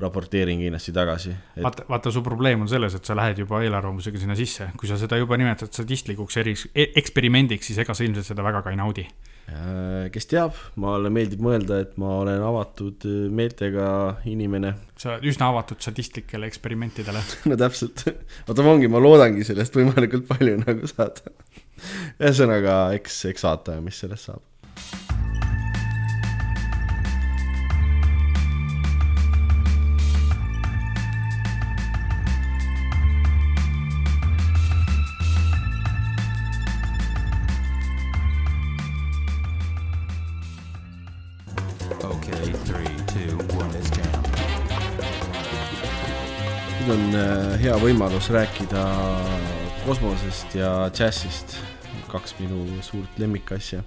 raporteerin kindlasti tagasi et.... vaata, vaata, su probleem on selles, et sa lähed juba eelarvamusega sinna sisse, kui sa seda juba nimetad sadistlikuks eri, e-, eksperimendiks, siis ega sa ilmselt seda väga ka ei naudi Äh, kes teab, mulle meeldib mõelda, et ma olen avatud äh, meeltega inimene. sa oled üsna avatud sadistlikele eksperimentidele [LAUGHS] no täpselt, oota ma ongi, ma loodangi sellest võimalikult palju nagu saada. ühesõnaga, eks, eks vaatame, mis sellest saab on äh, hea võimalus rääkida kosmosest ja džässist, kaks minu suurt lemmikasja.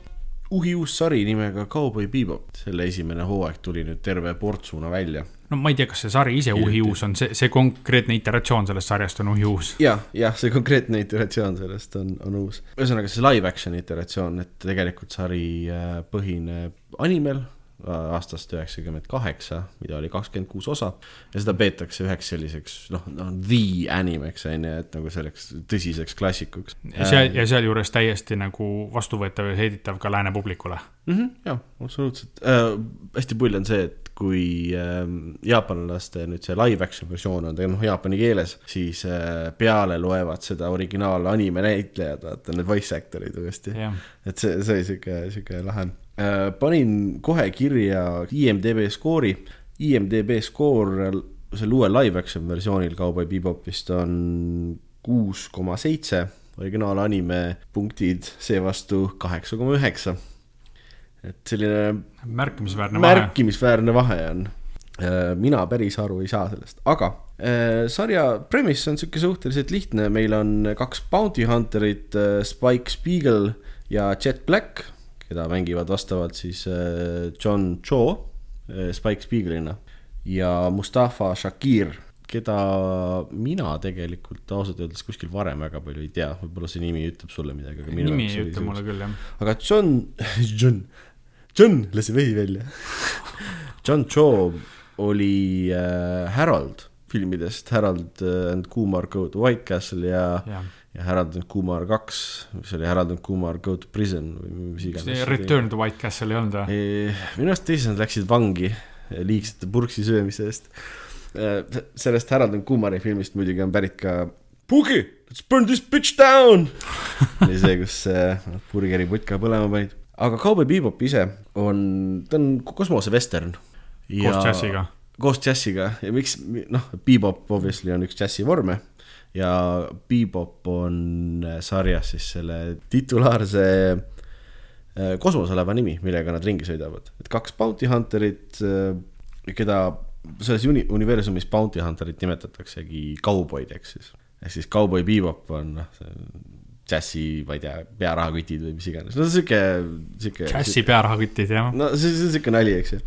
uhi uus sari nimega Cowboy Bebop, selle esimene hooaeg tuli nüüd terve portsuna välja. no ma ei tea, kas see sari ise Uhi uus on, see, see konkreetne iteratsioon sellest sarjast on Uhi uus ja,. jah, jah, see konkreetne iteratsioon sellest on, on uus. ühesõnaga see live action iteratsioon, et tegelikult sari äh, põhineb animel aastast üheksakümmend kaheksa, mida oli kakskümmend kuus osa. ja seda peetakse üheks selliseks noh, noh the anime'ks on ju, et nagu selleks tõsiseks klassikuks. seal ja sealjuures täiesti nagu vastuvõetav ja heiditav ka lääne publikule mm. -hmm, jah, absoluutselt äh,. hästi pull on see, et kui äh, jaapanlaste nüüd see live action versioon on tegelikult noh, jaapani keeles, siis äh, peale loevad seda originaal anime näitlejad, vaata need voice actor'id uuesti et see, see oli sihuke, sihuke lahe panin kohe kirja IMDB skoori, IMDB skoor selle uue live action versioonil Cowboy Bebopist on kuus koma seitse, originaalanime punktid seevastu kaheksa koma üheksa. et selline märkimisväärne vahe. märkimisväärne vahe on. Äh, mina päris aru ei saa sellest, aga äh, sarja premise on sihuke suhteliselt lihtne, meil on kaks bounty hunter'it, Spike Spiegel ja Jet Black keda mängivad vastavalt siis äh, John Cho äh, Spike Spiegelina ja Mustafa Shakir, keda mina tegelikult ausalt öeldes kuskil varem väga palju ei tea, võib-olla see nimi ütleb sulle midagi. nimi ei ütle mulle küll, jah. aga John, [LAUGHS] John, John, lasi vesi välja [LAUGHS] John Cho oli äh, Harold filmidest, Harold and Kumar Go to White Castle ja, ja ja Harold and Kumar kaks, mis oli Harold and Kumar Go to Prison või mis iganes. Return to White Castle ei olnud või? minu arust teises nad läksid vangi liigsete purksi söömise eest. sellest Harold and Kumari filmist muidugi on pärit ka Boogie, let's burn this bitch down [LAUGHS] oli see, kus burgeri putka põlema panid. aga Cowboy Bebop ise on, ta on kosmosevestern. koos džässiga. koos džässiga ja miks, noh, Bebop obviously on üks džässi vorme ja Bebop on sarjas siis selle titulaarse äh, kosmoselaeva nimi, millega nad ringi sõidavad, et kaks bounty hunter'it, äh, keda selles uni-, universumis bounty hunter'it nimetataksegi kauboideks siis. ehk siis Cowboy Bebop on noh, see džässi, ma ei tea, pearahakotid või mis iganes, no sihuke, sihuke. džässi pearahakotid, jah. no see, see on sihuke nali, eks ju.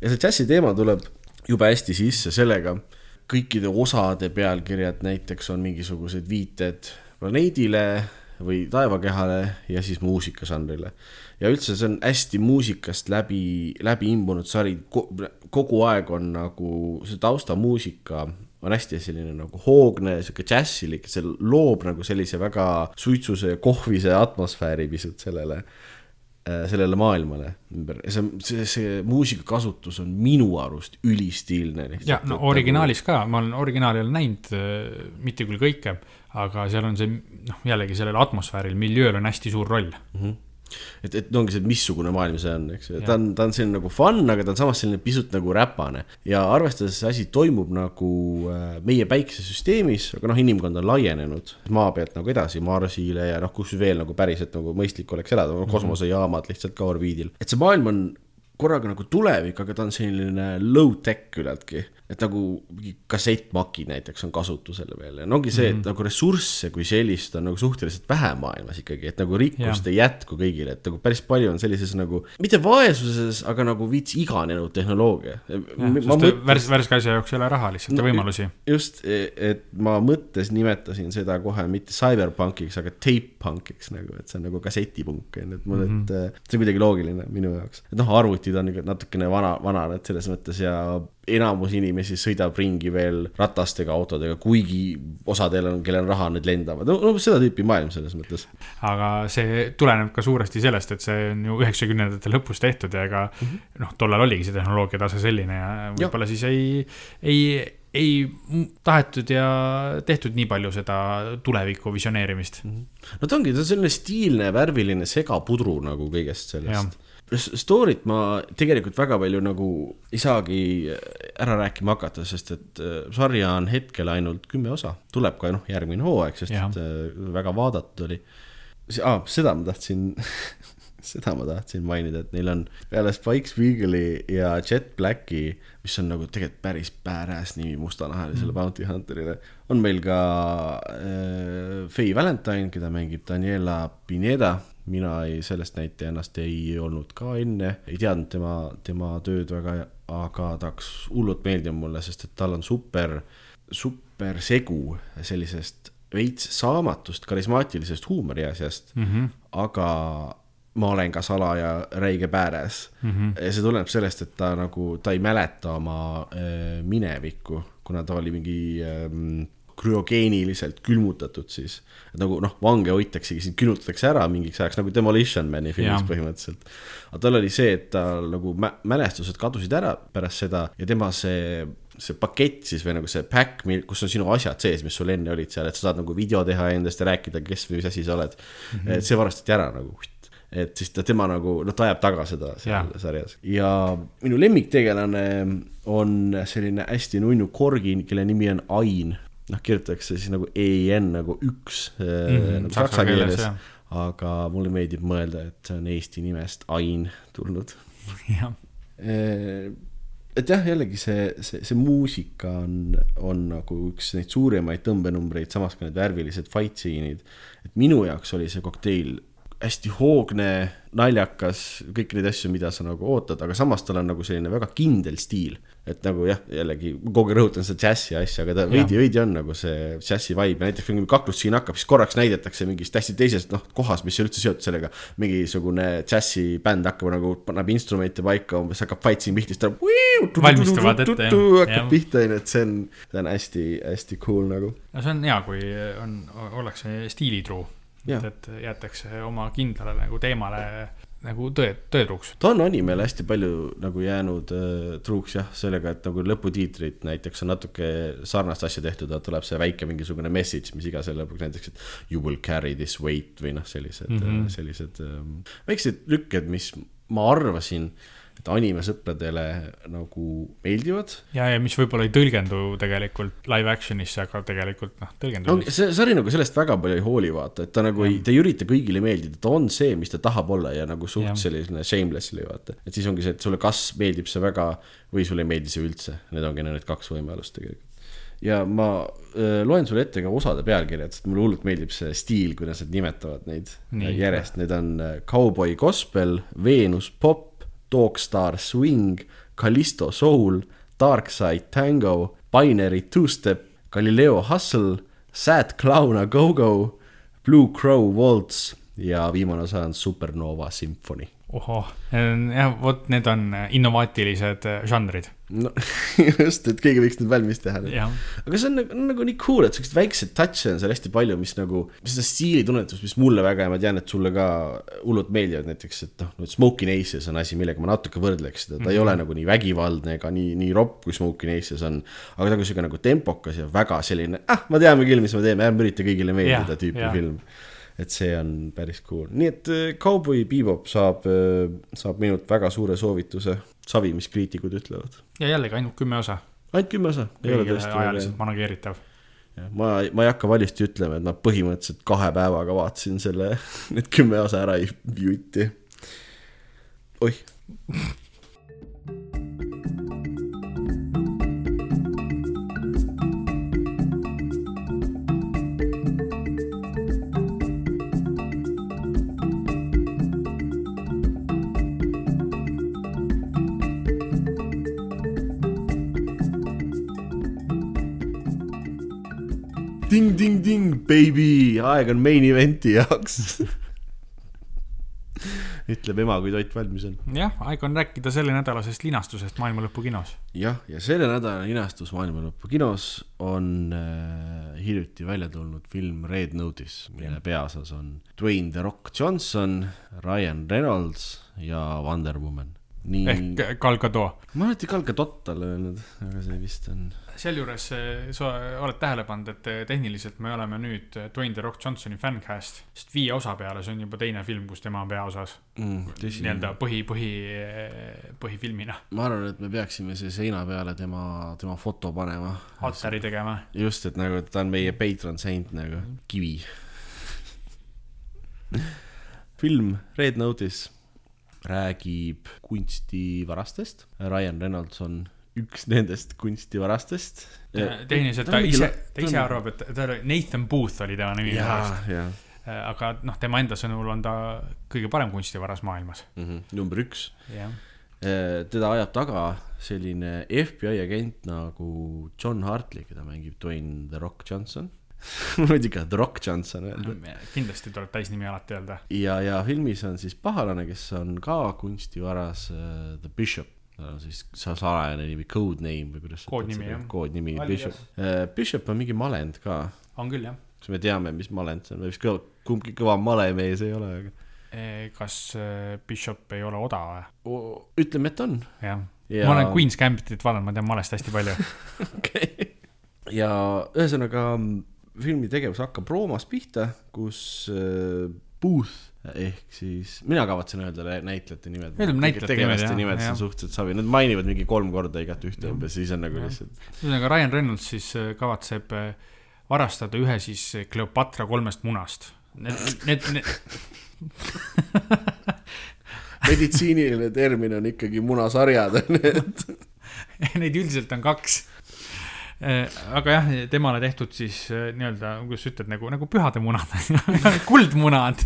ja see džässi teema tuleb jube hästi sisse sellega kõikide osade pealkirjad näiteks on mingisugused viited planeedile või taevakehale ja siis muusikažanrile. ja üldse see on hästi muusikast läbi, läbi imbunud sari, kogu aeg on nagu see taustamuusika on hästi selline nagu hoogne, sihuke džässilik, see loob nagu sellise väga suitsuse ja kohvise atmosfääri pisut sellele sellele maailmale ümber ja see, see, see muusikakasutus on minu arust ülistiilne. ja no originaalis ka, ma olen originaali olen näinud, äh, mitte küll kõike, aga seal on see noh, jällegi sellel atmosfääril, miljööl on hästi suur roll mm. -hmm et, et ongi see, missugune maailm see on, eks ju, ta on, ta on selline nagu fun, aga ta on samas selline pisut nagu räpane. ja arvestades see asi toimub nagu äh, meie päikesesüsteemis, aga noh, inimkond on laienenud maa pealt nagu edasi Marsile ja noh, kus veel nagu päriselt nagu mõistlik oleks elada, mhm. kosmosejaamad lihtsalt ka orbiidil. et see maailm on korraga nagu tulevik, aga ta on selline low-tech küllaltki et nagu mingi kassettmakid näiteks on kasutusel veel ja no ongi see, et mm -hmm. nagu ressursse kui sellist on nagu suhteliselt vähe maailmas ikkagi, et nagu rikkust ja. ei jätku kõigile, et nagu päris palju on sellises nagu, mitte vaesuses, aga nagu veits iganenud tehnoloogia. Mõt... värs-, värske asja jaoks ei ole raha lihtsalt no, ja võimalusi. just, e, et ma mõttes nimetasin seda kohe mitte cyberpunkiks, aga tape punkiks nagu, et see on nagu kassetipunk on ju, et mul mm, -hmm. et see on kuidagi loogiline minu jaoks. et noh, arvutid on ikka natukene vana, vanad selles mõttes ja enamus inimesi sõidab ringi veel ratastega, autodega, kuigi osadel on, kellel on raha, need lendavad, no, seda tüüpi maailm selles mõttes. aga see tuleneb ka suuresti sellest, et see on ju üheksakümnendate lõpus tehtud ja ega mm -hmm. noh, tollal oligi see tehnoloogia tase selline ja võib-olla siis ei, ei ei tahetud ja tehtud nii palju seda tuleviku visioneerimist. -hmm. no ta ongi, ta on selline stiilne, värviline segapudru nagu kõigest sellest Story't ma tegelikult väga palju nagu ei saagi ära rääkima hakata, sest et äh, sarja on hetkel ainult kümme osa, tuleb ka noh, järgmine hooaeg, sest ja. et äh, väga vaadatud oli. Ah, seda ma tahtsin [LAUGHS] seda ma tahtsin mainida, et neil on peale Spike Spiegeli ja Jet Blacki, mis on nagu tegelikult päris badass nimi mustanahalisele mm. Bounty Hunterile, on meil ka äh, Faye Valentine, keda mängib Daniela Pineda mina ei, sellest näitlejannast ei olnud ka enne, ei teadnud tema, tema tööd väga, aga ta hakkas hullult meeldima mulle, sest et tal on super, super segu sellisest veits saamatust karismaatilisest huumori asjast mm, -hmm. aga ma olen ka salaja räige pääres mm. -hmm. ja see tuleneb sellest, et ta nagu, ta ei mäleta oma äh, minevikku, kuna ta oli mingi äh, krüogeeniliselt külmutatud siis. et nagu noh, vange hoitaksegi, sind külmutatakse ära mingiks ajaks nagu Demolition Mani filmis ja. põhimõtteliselt. aga tal oli see, et tal nagu mä mälestused kadusid ära pärast seda ja tema see see pakett siis või nagu see pack, kus on sinu asjad sees, mis sul enne olid seal, et sa saad nagu video teha endast ja rääkida, kes või mis asi sa oled mm. -hmm. et see varastati ära nagu et siis ta, tema nagu, noh, ta ajab taga seda seal ja. sarjas. ja minu lemmiktegelane on selline hästi nunnu korgin, kelle nimi on Ain. Noh, kirjutatakse siis nagu EIN nagu üks mm -hmm, nagu saksa keeles, aga mulle meeldib mõelda, et see on eesti nimest Ain tulnud. [LAUGHS] jah et jah, jällegi see, see, see muusika on, on nagu üks neid suurimaid tõmbenumbreid, samas ka need värvilised fight scene'id. et minu jaoks oli see kokteil hästi hoogne, naljakas, kõiki neid asju, mida sa nagu ootad, aga samas tal on nagu selline väga kindel stiil. Et nagu jah, jällegi kogu aeg rõhutan seda džässi asja, aga ta veidi, veidi on nagu see džässi vibe näiteks kui mingi kaklus siin hakkab, siis korraks näidatakse mingist täiesti teisest noh, kohast, mis ei ole üldse seotud sellega. mingisugune džässibänd hakkab nagu, paneb instrumente paika, umbes hakkab fight siin pihta, siis ta. valmistavad ette jah. hakkab pihta onju, et see on, see on hästi-hästi cool nagu. no see on hea, kui on, ollakse stiilitruu et, et jäetakse oma kindlale nagu teemale nagu tõe, tõetruuks. ta on animele hästi palju nagu jäänud äh, truuks jah, sellega, et nagu lõputiitrid näiteks on natuke sarnast asja tehtud, tuleb see väike mingisugune message, mis iga selle lõpuks näiteks, et you will carry this weight või noh, sellised mm, -hmm. sellised ähm, väiksed lükked, mis ma arvasin äh, et animesõpradele nagu meeldivad. ja, ja mis võib-olla ei tõlgendu tegelikult live action'isse, aga tegelikult noh, tõlgendub no,. see sari nagu sellest väga palju ei hooli, vaata, et ta nagu ja. ei, ta ei ürita kõigile meeldida, ta on see, mis ta tahab olla ja nagu suht ja. selline shamelessly vaata. et siis ongi see, et sulle kas meeldib see väga või sulle ei meeldi see üldse, need ongi need kaks võimalust tegelikult ja ma äh, loen sulle ette ka osade pealkirjad, sest mulle hullult meeldib see stiil, kuidas nad nimetavad neid Nii, järjest, need on äh, Cowboy Gospel, Veenus Pop, Dogstar Swing, Callisto Soul, Darkside Tango, Binary Two-Step, Galileo Hustle, Sad Clown A Go-Go, Blue Crow Waltz ja viimane osa on Supernova Symphony ohoh, jah, vot need on innovaatilised äh, žanrid. no [LAUGHS] just, et keegi võiks need valmis teha. aga see on nagu, nagu nii cool, et siukseid väikseid touch'e on seal hästi palju, mis nagu, seda stiilitunnetust, mis mulle väga ja ma tean, et sulle ka hullult meeldivad, näiteks, et noh, Smoking Aces on asi, millega ma natuke võrdleks seda, ta mm -hmm. ei mhm. ole nagu nii vägivaldne ega nii, nii ropp, kui Smoking Aces on. aga ta on sihuke nagu tempokas ja väga selline, ah, me teame küll, mis me teeme, ärme ürita kõigile meeldida tüüpi ja. film et see on päris cool, nii et äh, Cowboy Bebop saab, äh, saab minult väga suure soovituse, savi, mis kriitikud ütlevad. ja jällegi ainult kümme osa. ainult kümme osa. ajaliselt manageeritav. ma, ma ei hakka valjusti ütlema, et ma põhimõtteliselt kahe päevaga vaatasin selle, [LAUGHS] need kümme osa ära jutti. oih ding-ding-ding, baby, aeg on main event'i jaoks ütleb ema, kui toit valmis on. jah, aeg on rääkida sellenädalasest linastusest Maailma Lõpu kinos. jah, ja selle nädala linastus Maailma Lõpu kinos on äh, hiljuti välja tulnud film Red Notice, mille peaosas on Dwayne The Rock Johnson, Ryan Reynolds ja Wonder Woman. Nii. ehk Gal Gadot. ma olen alati Gal Gadot talle öelnud, aga see vist on sealjuures eh, sa oled tähele pannud, et eh, tehniliselt me oleme nüüd eh, Dwayne The Rock Johnsoni fännkäest, sest viie osa peale, see on juba teine film, kus tema on peaosas mm,. nii-öelda põhi, põhi, põhifilmina. ma arvan, et me peaksime siia seina peale tema, tema foto panema. altari tegema. just, et nagu ta on meie patron saint nagu, kivi [LAUGHS] film Red Notice räägib kunstivarastest, Ryan Reynolds on üks nendest kunstivarastest. tehniliselt ta ise, ta ise arvab, et ta oli, Nathan Booth oli tema nimi. Äh, aga noh, tema enda sõnul on ta kõige parem kunstivaras maailmas mm. -hmm. number üks. Äh, teda ajab taga selline FBI agent nagu John Hartley, keda mängib Dwayne The Rock Johnson. [LAUGHS] muidugi ka The Rock Johnson öelda. kindlasti tuleb täisnimi alati öelda. ja, ja filmis on siis pahalane, kes on ka kunstivaras uh, The Bishop. tal on siis sa- salajane nimi, code name või kuidas. Koodnimi, jah. koodnimi. Bishop uh,. Bishop on mingi malend ka, on küll jah. kas me teame, mis malend see on, või vist kõva, kumbki kõva malemees ei ole, aga kas äh, Bishop ei ole odav või? ütleme, et on. jah Ja- ma olen Queen's Gambitit vaadanud, ma tean malest hästi palju. [LAUGHS] okei. ja ühesõnaga mm, filmi tegevus hakkab Roomas pihta, kus uh, Booth ehk siis, mina kavatsen öelda le- näitlejate nimed. Ütleme näitlejate tegelaste nimed, jah, nimed, see on suhteliselt savi, nad mainivad mingi kolm korda igat ühte umbes, siis on nagu lihtsalt. ühesõnaga Ryan Reynolds siis äh, kavatseb äh, varastada ühe siis Cleopatra kolmest munast. Need, need, need, [LAUGHS] meditsiiniline termin on ikkagi munasarjad, et neid üldiselt on kaks. Aga jah, temale tehtud siis äh, nii-öelda, kuidas sa ütled, nagu, nagu pühade munad, [LAUGHS] kuldmunad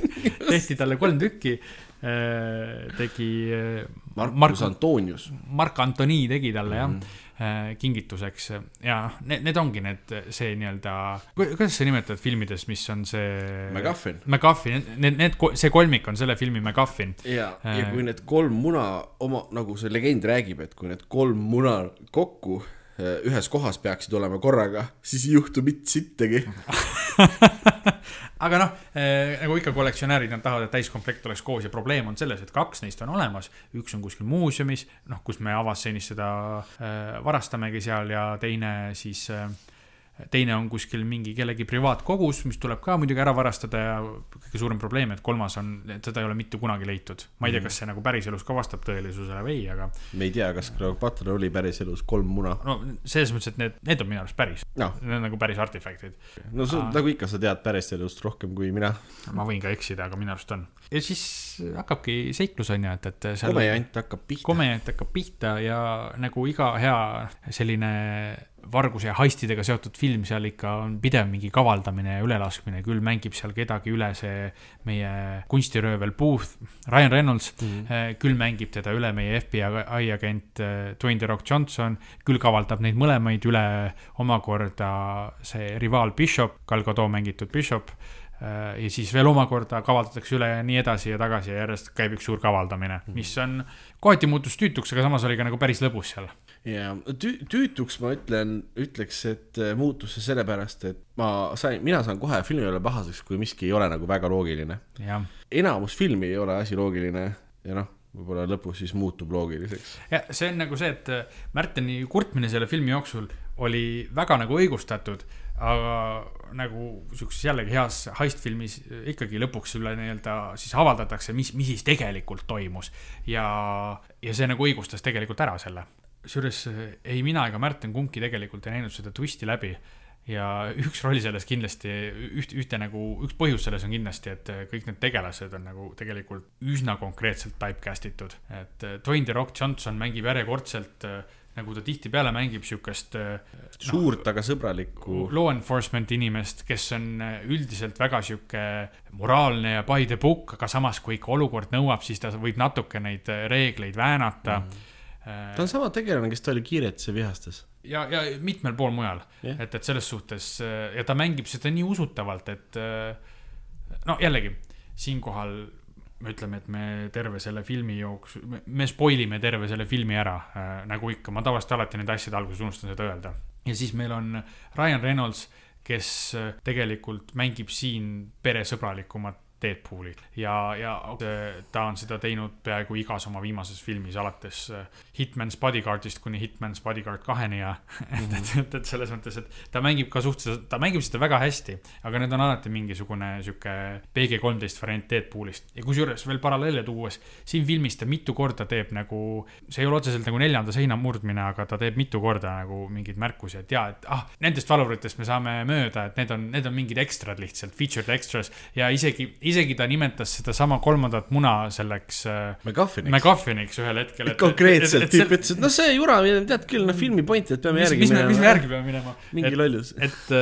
tehti talle kolm tükki. tegi äh, Marcus Mark- Antonius. Mark Antoni tegi talle jah mm., kingituseks ja need, need ongi need, see nii-öelda, kuidas sa nimetad filmides, mis on see. MacGuffin. MacGuffin, need, need, see kolmik on selle filmi MacGuffin. ja, ja Äh. kui need kolm muna oma, nagu see legend räägib, et kui need kolm muna kokku äh, ühes kohas peaksid olema korraga, siis ei juhtu mitte sittagi. aga noh eh,, nagu ikka kollektsionäärid, nad tahavad, et täiskomplekt oleks koos ja probleem on selles, et kaks neist on olemas. üks on kuskil muuseumis, noh, kus me avastseenis seda eh, varastamegi seal ja teine siis eh, teine on kuskil mingi kellegi privaatkogus, mis tuleb ka muidugi ära varastada ja kõige suurem probleem, et kolmas on, et seda ei ole mitte kunagi leitud. ma ei tea, kas see nagu päriselus ka vastab tõelisusele või ei, aga me ei tea, kas Cleopatra'l oli päriselus kolm muna. no selles mõttes, et need, need on minu arust päris, noh, need on nagu päris artefaktid. no Aa. nagu ikka, sa tead päriselust rohkem kui mina. ma võin ka eksida, aga minu arust on. ja siis hakkabki seiklus on ju, et, et seal komejant hakkab pihta. komejant hakkab pihta ja nagu iga hea selline varguse ja heistidega seotud film, seal ikka on pidev mingi kavaldamine ja ülelaskmine, küll mängib seal kedagi üle see meie kunstiröövel Booth, Ryan Reynolds mm., küll mängib teda üle meie FBI agent äh, Dwayne The Rock Johnson, küll kavaldab neid mõlemaid üle omakorda see rivaal Bishop, Gal Gadot mängitud Bishop äh, ja siis veel omakorda kavaldatakse üle ja nii edasi ja tagasi ja järjest käib üks suur kavaldamine mm, -hmm. mis on kohati muutus tüütuks, aga samas oli ka nagu päris lõbus seal. Ja tü-, tüütuks ma ütlen, ütleks, et äh, muutus see sellepärast, et ma sain, mina saan kohe filmi peale pahaseks, kui miski ei ole nagu väga loogiline. enamus filmi ei ole asi loogiline ja noh, võib-olla lõpus siis muutub loogiliseks. ja see on nagu see, et äh, Märteni kurtmine selle filmi jooksul oli väga nagu õigustatud, aga nagu siukses jällegi heas heist-filmis ikkagi lõpuks sulle nii-öelda siis avaldatakse, mis, mis siis tegelikult toimus. ja, ja see nagu õigustas tegelikult ära selle. Kusjuures äh, ei mina ega Märten kumbki tegelikult ei näinud seda twisti läbi ja üks roll selles kindlasti, üht, ühte nagu, üks põhjus selles on kindlasti, et äh, kõik need tegelased on nagu tegelikult üsna konkreetselt typecast itud. et äh, Dwayne The Rock Johnson mängib järjekordselt nagu ta tihtipeale mängib siukest äh, suurt, aga sõbralikku. law enforcement inimest, kes on üldiselt väga sihuke moraalne ja by the book, aga samas, kui ikka olukord nõuab, siis ta võib natuke neid reegleid väänata mm.. Ta on sama tegelane, kes ta oli Kiiretes ja vihastes. ja, ja mitmel pool mujal Jah. et, et selles suhtes äh, ja ta mängib seda nii usutavalt, et äh, no jällegi siinkohal me ütleme, et me terve selle filmi jooksul, me spoil ime terve selle filmi ära äh,, nagu ikka, ma tavaliselt alati nende asjade alguses unustan seda öelda. ja siis meil on Ryan Reynolds, kes äh, tegelikult mängib siin peresõbralikumat Deadpooli. Ja, ja ta on seda teinud peaaegu igas oma viimases filmis, alates äh, Hitman's Bodyguardist kuni Hitman's Bodyguard kaheni ja [LAUGHS] et, et, et, et selles mõttes, et ta mängib ka suhteliselt, ta mängib seda väga hästi, aga need on alati mingisugune sihuke PG-13 variant Deadpoolist. Ja kusjuures veel paralleele tuues, siin filmis ta mitu korda teeb nagu, see ei ole otseselt nagu neljanda seina murdmine, aga ta teeb mitu korda nagu mingeid märkusi, et jaa, et ah, nendest valuritest me saame mööda, et need on, need on mingid ekstrad lihtsalt, featured extras. Ja isegi, isegi ta nimetas sedasama kolmandat muna selleks äh, MacGuffiniks. MacGuffiniks ühel hetkel. konkreetselt tüüp ütles, et noh, see jura, tead küll, noh filmi point, et peame järgi mis me, mis me minema. järgi peame minema. mingi lollus. et,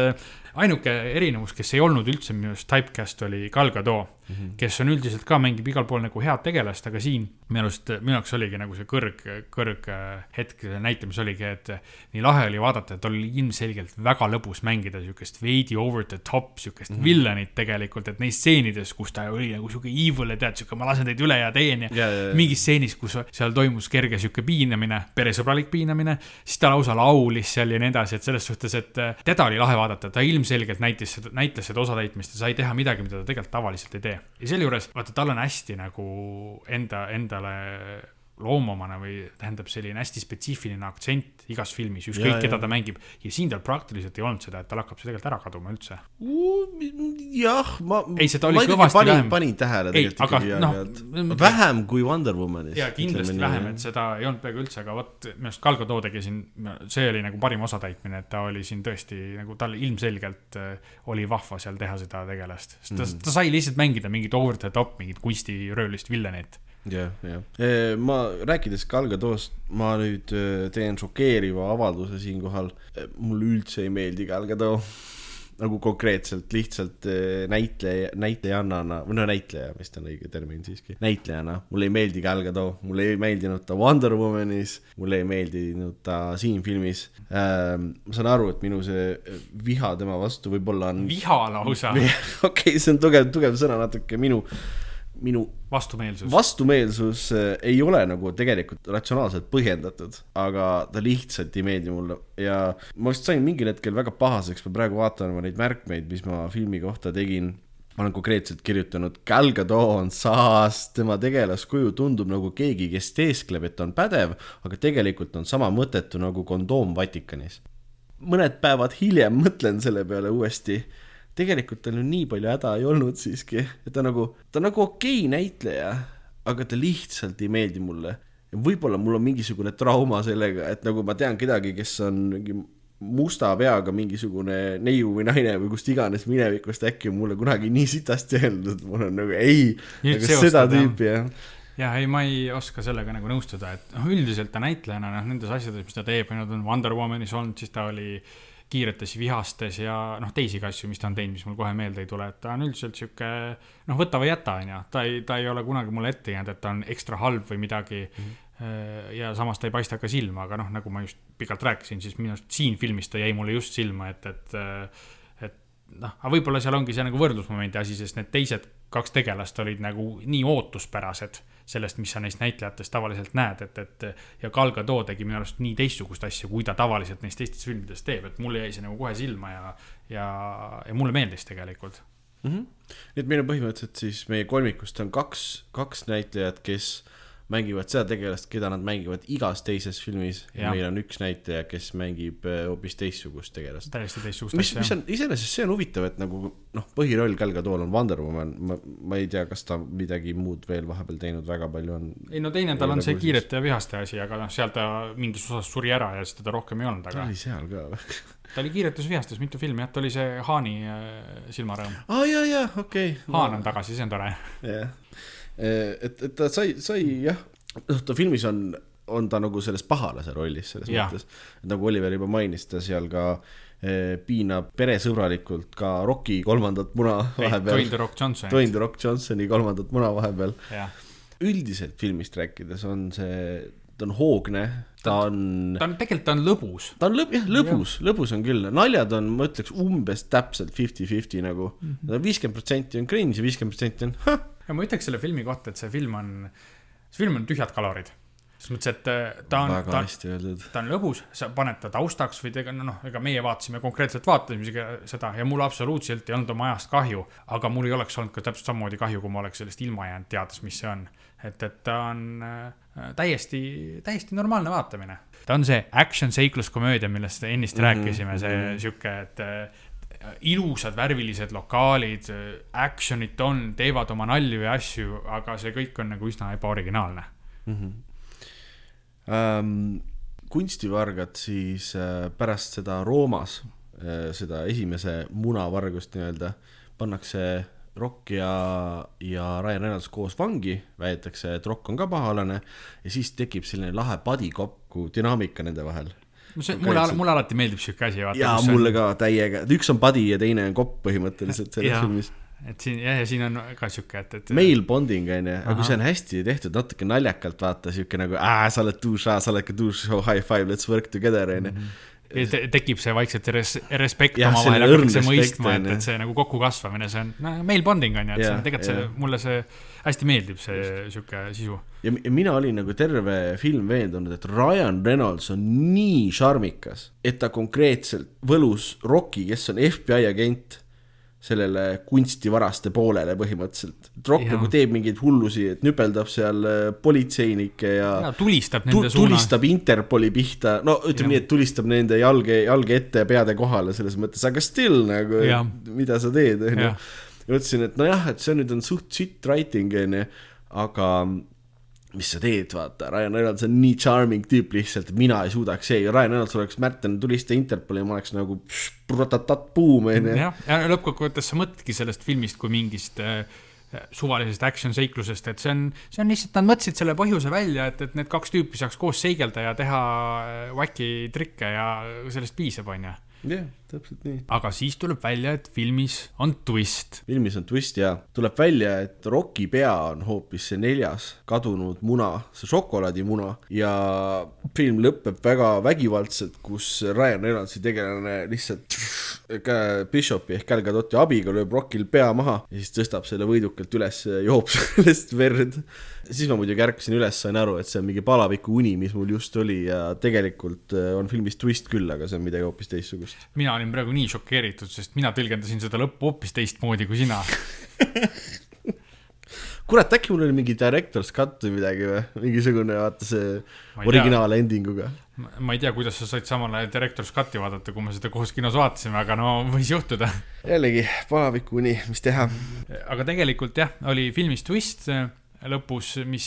ainuke erinevus, kes ei olnud üldse minu arust typecast oli Gal Gadot mm, -hmm. kes on üldiselt ka mängib igal pool nagu head tegelast, aga siin minu arust, minu jaoks oligi nagu see kõrg, kõrg äh, hetk selle näitamis oligi, et nii lahe oli vaadata, et oli ilmselgelt väga lõbus mängida siukest veidi over the top siukest mm -hmm. villanit tegelikult, et neis stseenides, kus ta oli nagu siuke evil ja tead, siuke ma lasen teid üle ja teen ja, Ja, ja, ja. mingis stseenis, kus seal toimus kerge sihuke piinamine, peresõbralik piinamine, siis ta lausa laulis seal ja nii edasi, et selles suhtes, et äh, teda oli lahe vaadata, ta ilmselgelt näitas seda, näitles seda osatäitmist ja sai teha midagi, mida ta tegelikult tavaliselt ei tee. Ja sealjuures, vaata, tal on hästi nagu enda, endale loomumane või tähendab selline hästi spetsiifiline aktsent igas filmis, Ja, ükskõik ja. keda ta mängib. ja siin tal praktiliselt ei olnud seda, et tal hakkab see tegelikult ära kaduma üldse. jah, ma. Ei, seda oli kõvasti panin, vähem. panin tähele Ei, tegelikult aga ikkagi aeg-ajalt. vähem kui Wonder Womanis. ja kindlasti vähem, et seda ei olnud peaaegu üldse, aga vot minu arust Gal Gadot tegi siin, see oli nagu parim osatäitmine, et ta oli siin tõesti nagu tal ilmselgelt äh, oli vahva seal teha seda tegelast, sest ta mm, ta sai lihtsalt mängida mingit over the top, mingit kunstiröövlist villanit. jah, jah. ma rääkides Gal Gadost, ma nüüd eh, teen šokeeriva avalduse siinkohal. mulle üldse ei meeldi Gal Gadot. [LAUGHS] nagu konkreetselt lihtsalt eh, näitleja, näitlejannana või no näitleja, vist on õige termin siiski, näitlejana. mulle ei meeldi Gal Gadot, mulle ei meeldinud ta Wonder Womanis, mulle ei meeldinud ta siin filmis. ma saan aru, et minu see viha tema vastu võib-olla on viha lausa, [LAUGHS] okei, see on tugev, tugev sõna natuke, minu, minu vastumeelsus. vastumeelsus äh, ei ole nagu tegelikult ratsionaalselt põhjendatud, aga ta lihtsalt ei meeldi mulle ja ma vist sain mingil hetkel väga pahaseks, ma praegu vaatan oma neid märkmeid, mis ma filmi kohta tegin. ma olen konkreetselt kirjutanud, Gal Gadot on saas, tema tegelaskuju tundub nagu keegi, kes teeskleb, et on pädev, aga tegelikult on sama mõttetu nagu kondoom Vatikanis. mõned päevad hiljem mõtlen selle peale uuesti tegelikult tal ju nii palju häda ei olnud siiski, et ta nagu, ta on nagu okei näitleja, aga ta lihtsalt ei meeldi mulle. võib-olla mul on mingisugune trauma sellega, et nagu ma tean kedagi, kes on mingi musta peaga mingisugune neiu või naine või kust iganes minevikust äkki on mulle kunagi nii sitasti öeldud, mul on nagu ei, aga seostad, seda tüüpi jah. ja ei, ma ei oska sellega nagu nõustuda, et noh, üldiselt ta näitlejana noh, nendes asjades, mis ta teeb, kui nad on Wonder Womanis olnud, siis ta oli kiiretes vihastes ja noh, teisigi asju, mis ta on teinud, mis mul kohe meelde ei tule, et ta on üldiselt sihuke noh, võta või jäta, onju. ta ei, ta ei ole kunagi mulle ette jäänud, et ta on ekstra halb või midagi mm. -hmm. ja samas ta ei paista ka silma, aga noh, nagu ma just pikalt rääkisin, siis minu arust siin filmis ta jäi mulle just silma, et, et et noh, aga võib-olla seal ongi see nagu võrdlusmomendi asi, sest need teised kaks tegelast olid nagu nii ootuspärased sellest, mis sa neist näitlejatest tavaliselt näed, et, et ja Gal Gadot tegi minu arust nii teistsugust asja, kui ta tavaliselt neis teistes filmides teeb, et mulle jäi see nagu kohe silma ja, ja, ja mulle meeldis tegelikult. mm. -hmm. nii et meil on põhimõtteliselt siis meie kolmikust on kaks, kaks näitlejat, kes mängivad seda tegelast, keda nad mängivad igas teises filmis ja meil on üks näitleja, kes mängib äh, hoopis teistsugust tegelast. täiesti teistsugust asja mis. on iseenesest, see on huvitav, et nagu noh, põhiroll Gal Gadot'l on Wonder Woman, ma, ma ei tea, kas ta midagi muud veel vahepeal teinud väga palju on. ei no teine tal on see kiirete ja vihaste asi, aga noh, seal ta mingis osas suri ära ja siis teda rohkem ei olnud, ta aga oli seal ka või? [LAUGHS] ta oli kiiretes vihastes mitu filmi, jah, ta oli see Haani äh, silmarõõm. aa jaa, jaa, okei. Haan on tagasi, see on tore. jah, et, et ta sai, sai jah, noh, ta filmis on, on ta nagu selles pahalase rollis selles Jah. mõttes. nagu Oliver juba mainis, ta seal ka eh, piinab peresõbralikult ka Rocki kolmandat muna Dwayne vahepeal. The Rock Johnson. Dwayne The Rock Johnsoni kolmandat muna vahepeal. üldiselt filmist rääkides on see, ta on hoogne, ta on, ta on, tegelikult ta on lõbus. ta on lõb-, jah, lõbus, lõbus on küll, naljad on, ma ütleks umbes täpselt fifty-fifty nagu. viiskümmend protsenti on cringe ja viiskümmend protsenti on ja ma ütleks selle filmi kohta, et see film on, see film on tühjad kalorid. selles mõttes, et äh, ta on, ta, ta on lõbus, sa paned ta taustaks või tega-, noh, ega meie vaatasime konkreetselt vaatasime seda ja mul absoluutselt ei olnud oma ajast kahju, aga mul ei oleks olnud ka täpselt samamoodi kahju, kui ma oleks sellest ilma jäänud, teades, mis see on. et, et ta on äh, täiesti, täiesti normaalne vaatamine. ta on see action seikluskomöödia, millest ennist mm -hmm, rääkisime, see mhm. sihuke, et äh, ilusad värvilised lokaalid, action'it on, teevad oma nalju ja asju, aga see kõik on nagu üsna ebaoriginaalne. ähm,. kunstivargad siis äh, pärast seda Roomas äh,, seda esimese munavargust nii-öelda, pannakse Rock ja, ja Ryan Reynolds koos vangi, väidetakse, et Rock on ka pahalane ja siis tekib selline lahe padikopku dünaamika nende vahel. See mulle, mulle alati meeldib sihuke asi, jaa, mulle ka täiega, üks on buddy ja teine on kopp põhimõtteliselt [LAUGHS] selles Jaa. filmis. et siin, jah, ja siin on ka sihuke, et, et. Male bonding on ju, aga kui see on hästi tehtud, natuke naljakalt vaata, siuke nagu, sa oled douche, sa oled ka douche, oh high five, let's work together on ju. te, tekib see vaikselt see res, respekt omavahel, hakatakse mõistma, et, on et see nagu kokkukasvamine, see on no, male bonding on ju, et see Jah, on tegelikult see mulle see hästi meeldib, see sihuke sisu. Ja mi- mina olin nagu terve film veendunud, et Ryan Reynolds on nii šarmikas, et ta konkreetselt võlus Rocki, kes on FBI agent, sellele kunstivaraste poolele põhimõtteliselt. Rock nagu teeb mingeid hullusi, et nüpeldab seal äh, politseinikke ja, ja tulistab tu, nende suunas. tulistab Interpoli pihta, no ütleme Jah. nii, et tulistab nende jalge, jalge ette ja peade kohale selles mõttes, aga still nagu mida sa teed, onju ja mõtlesin, et nojah, et see nüüd on suht sitt writing, onju, aga mis sa teed, vaata, Ryan Reynolds on nii charming tüüp lihtsalt, mina ei suudaks see, Ryan Reynolds oleks Märten tulista Interpoli ja ma oleks nagu pratatat buum, onju. jah, ja lõppkokkuvõttes sa mõtledki sellest filmist kui mingist äh, suvalisest action seiklusest, et see on, see on lihtsalt, nad mõtlesid selle põhjuse välja, et, et need kaks tüüpi saaks koos seigelda ja teha äh, wacky trikke ja sellest piisab, onju. jah, täpselt nii. aga siis tuleb välja, et filmis on twist. filmis on twist ja tuleb välja, et Rocki pea on hoopis see neljas kadunud muna, see šokolaadimuna ja film lõpeb väga vägivaldselt, kus Ryan Reynoldsi tegelane lihtsalt Bishopi ehk Gal Gadoti abiga lööb Rockil pea maha ja siis tõstab selle võidukalt üles ja joob [LAUGHS] sellest verd. Siis ma muidugi ärkasin üles, sain aru, et see on mingi palaviku uni, mis mul just oli ja tegelikult äh, on filmis twist küll, aga see on midagi hoopis teistsugust. mina olin praegu nii šokeeritud, sest mina tõlgendasin seda lõppu hoopis teistmoodi kui sina. [LAUGHS] kurat, äkki mul oli mingi director's cut või midagi või, mingisugune vaata see originaal endinguga. ma ei tea, kuidas sa said samal ajal Director's Cut'i vaadata, kui me seda koos kinos vaatasime, aga no võis juhtuda. jällegi palavikuni, mis teha. aga tegelikult jah, oli filmis twist lõpus, mis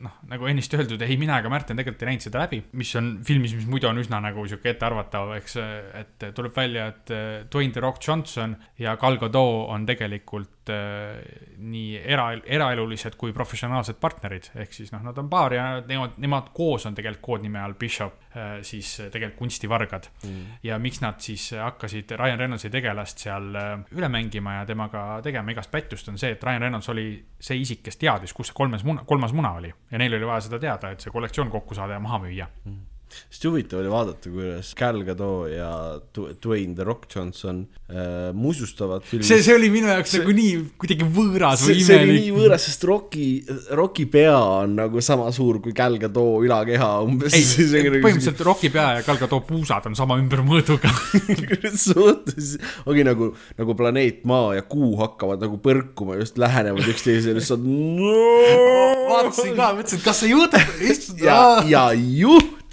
noh, nagu ennist öeldud, ei mina ega Märten tegelikult ei näinud seda läbi, mis on filmis, mis muidu on üsna nagu sihuke ettearvatav, eks, et tuleb välja, et Dwayne The Rock Johnson ja Gal Gadot on tegelikult äh, nii era, eraelulised kui professionaalsed partnerid, ehk siis noh, nad on paar ja nemad, nemad koos on tegelikult koodnime all Bishop, siis äh, tegelikult kunstivargad mm.. ja miks nad siis hakkasid Ryan Reynoldsi tegelast seal äh, üle mängima ja temaga tegema igast pättust, on see, et Ryan Reynolds oli see isik, kes teadis, kus see kolmes muna, kolmas muna oli ja neil oli vaja seda teada, et see kollektsioon kokku saada ja maha müüa. Sest huvitav oli vaadata, kuidas Gal Gadot ja Dwayne The Rock Johnson äh, musustavad filmis. see, see oli minu jaoks See- see, nagu nii kuidagi võõras see, või see oli nii imelik. võõras, sest Rocki, Rocki pea on nagu sama suur kui Gal Gadot ülakeha umbes. ei, [LAUGHS] põhimõtteliselt Rocki pea ja Gal Gadot puusad on sama ümbermõõduga. [LAUGHS] suhtes ongi nagu, nagu planeet Maa ja Kuu hakkavad nagu põrkuma, just lähenevad üksteisele, lihtsalt vaatasin ka, mõtlesin, et kas see juhtub, ja, ja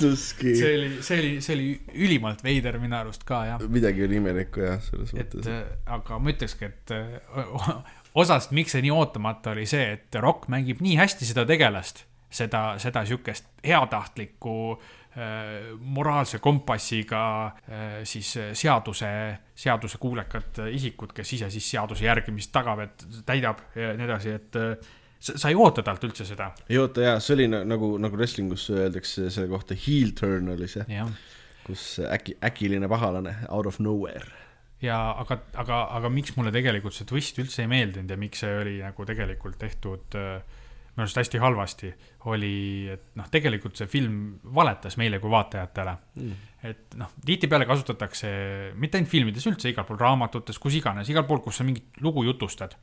juhtuski. see oli, see oli, see oli ülimalt veider minu arust ka jah. midagi oli imelikku jah, selles et mõttes. äh, aga ma ütlekski, et äh, [LAUGHS] osast, miks see nii ootamatu oli see, et Rock mängib nii hästi seda tegelast, seda, seda sihukest heatahtlikku äh, moraalse kompassiga äh, siis äh, seaduse, seadusekuulekat isikut, kes ise siis seaduse järgimist tagab, et täidab ja nii edasi, et sa, ei oota talt üldse seda. ei oota jaa, see oli na- nagu, nagu wrestlingus öeldakse selle kohta heel turn oli see, jah kus äki, äkiline pahalane out of nowhere. ja aga, aga, aga miks mulle tegelikult see twist üldse ei meeldinud ja miks see oli nagu tegelikult tehtud äh, minu arust hästi halvasti, oli, et noh, tegelikult see film valetas meile kui vaatajatele mm.. et noh, tihtipeale kasutatakse mitte ainult filmides üldse, igal pool raamatutes, kus iganes, igal pool, kus sa mingit lugu jutustad,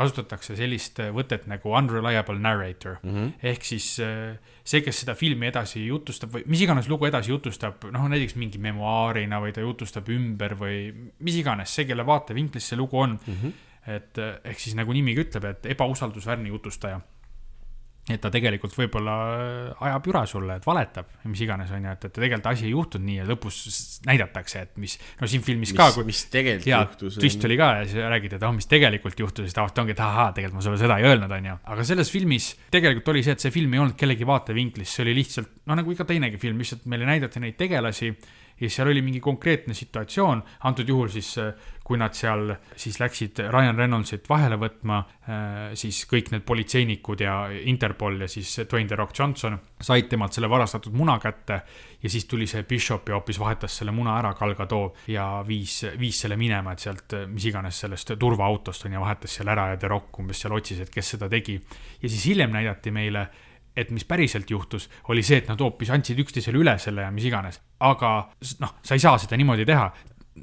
kasutatakse sellist võtet nagu unreliable narrator mm. -hmm. ehk siis äh, see, kes seda filmi edasi jutustab või mis iganes lugu edasi jutustab, noh näiteks mingi memuaarina või ta jutustab ümber või mis iganes, see, kelle vaatevinklis see lugu on mm. -hmm. et äh, ehk siis nagu nimigi ütleb, et ebausaldusväärne jutustaja et ta tegelikult võib-olla äh, ajab jura sulle, et valetab, mis iganes, on ju, et, et tegelikult asi ei juhtunud nii ja lõpus näidatakse, et mis, no siin filmis ka, mis, kui mis tegelikult jaa, juhtus. twist oli ka ja siis räägid, et ah, mis tegelikult juhtus, siis tavaliselt ongi, et ahaa, tegelikult ma sulle seda ei öelnud, on ju. aga selles filmis tegelikult oli see, et see film ei olnud kellegi vaatevinklist, see oli lihtsalt, no nagu iga teinegi film, lihtsalt meile näidati neid tegelasi ja seal oli mingi konkreetne situatsioon, antud juhul siis äh, kui nad seal siis läksid Ryan Reynoldsit vahele võtma, siis kõik need politseinikud ja Interpol ja siis Dwayne The Rock Johnson said temalt selle varastatud muna kätte ja siis tuli see Bishop ja hoopis vahetas selle muna ära, Galgadoo, ja viis, viis selle minema, et sealt mis iganes sellest turvaautost on ju, vahetas selle ära ja The Rock umbes seal otsis, et kes seda tegi. ja siis hiljem näidati meile et mis päriselt juhtus, oli see, et nad hoopis andsid üksteisele üle selle ja mis iganes. aga noh, sa ei saa seda niimoodi teha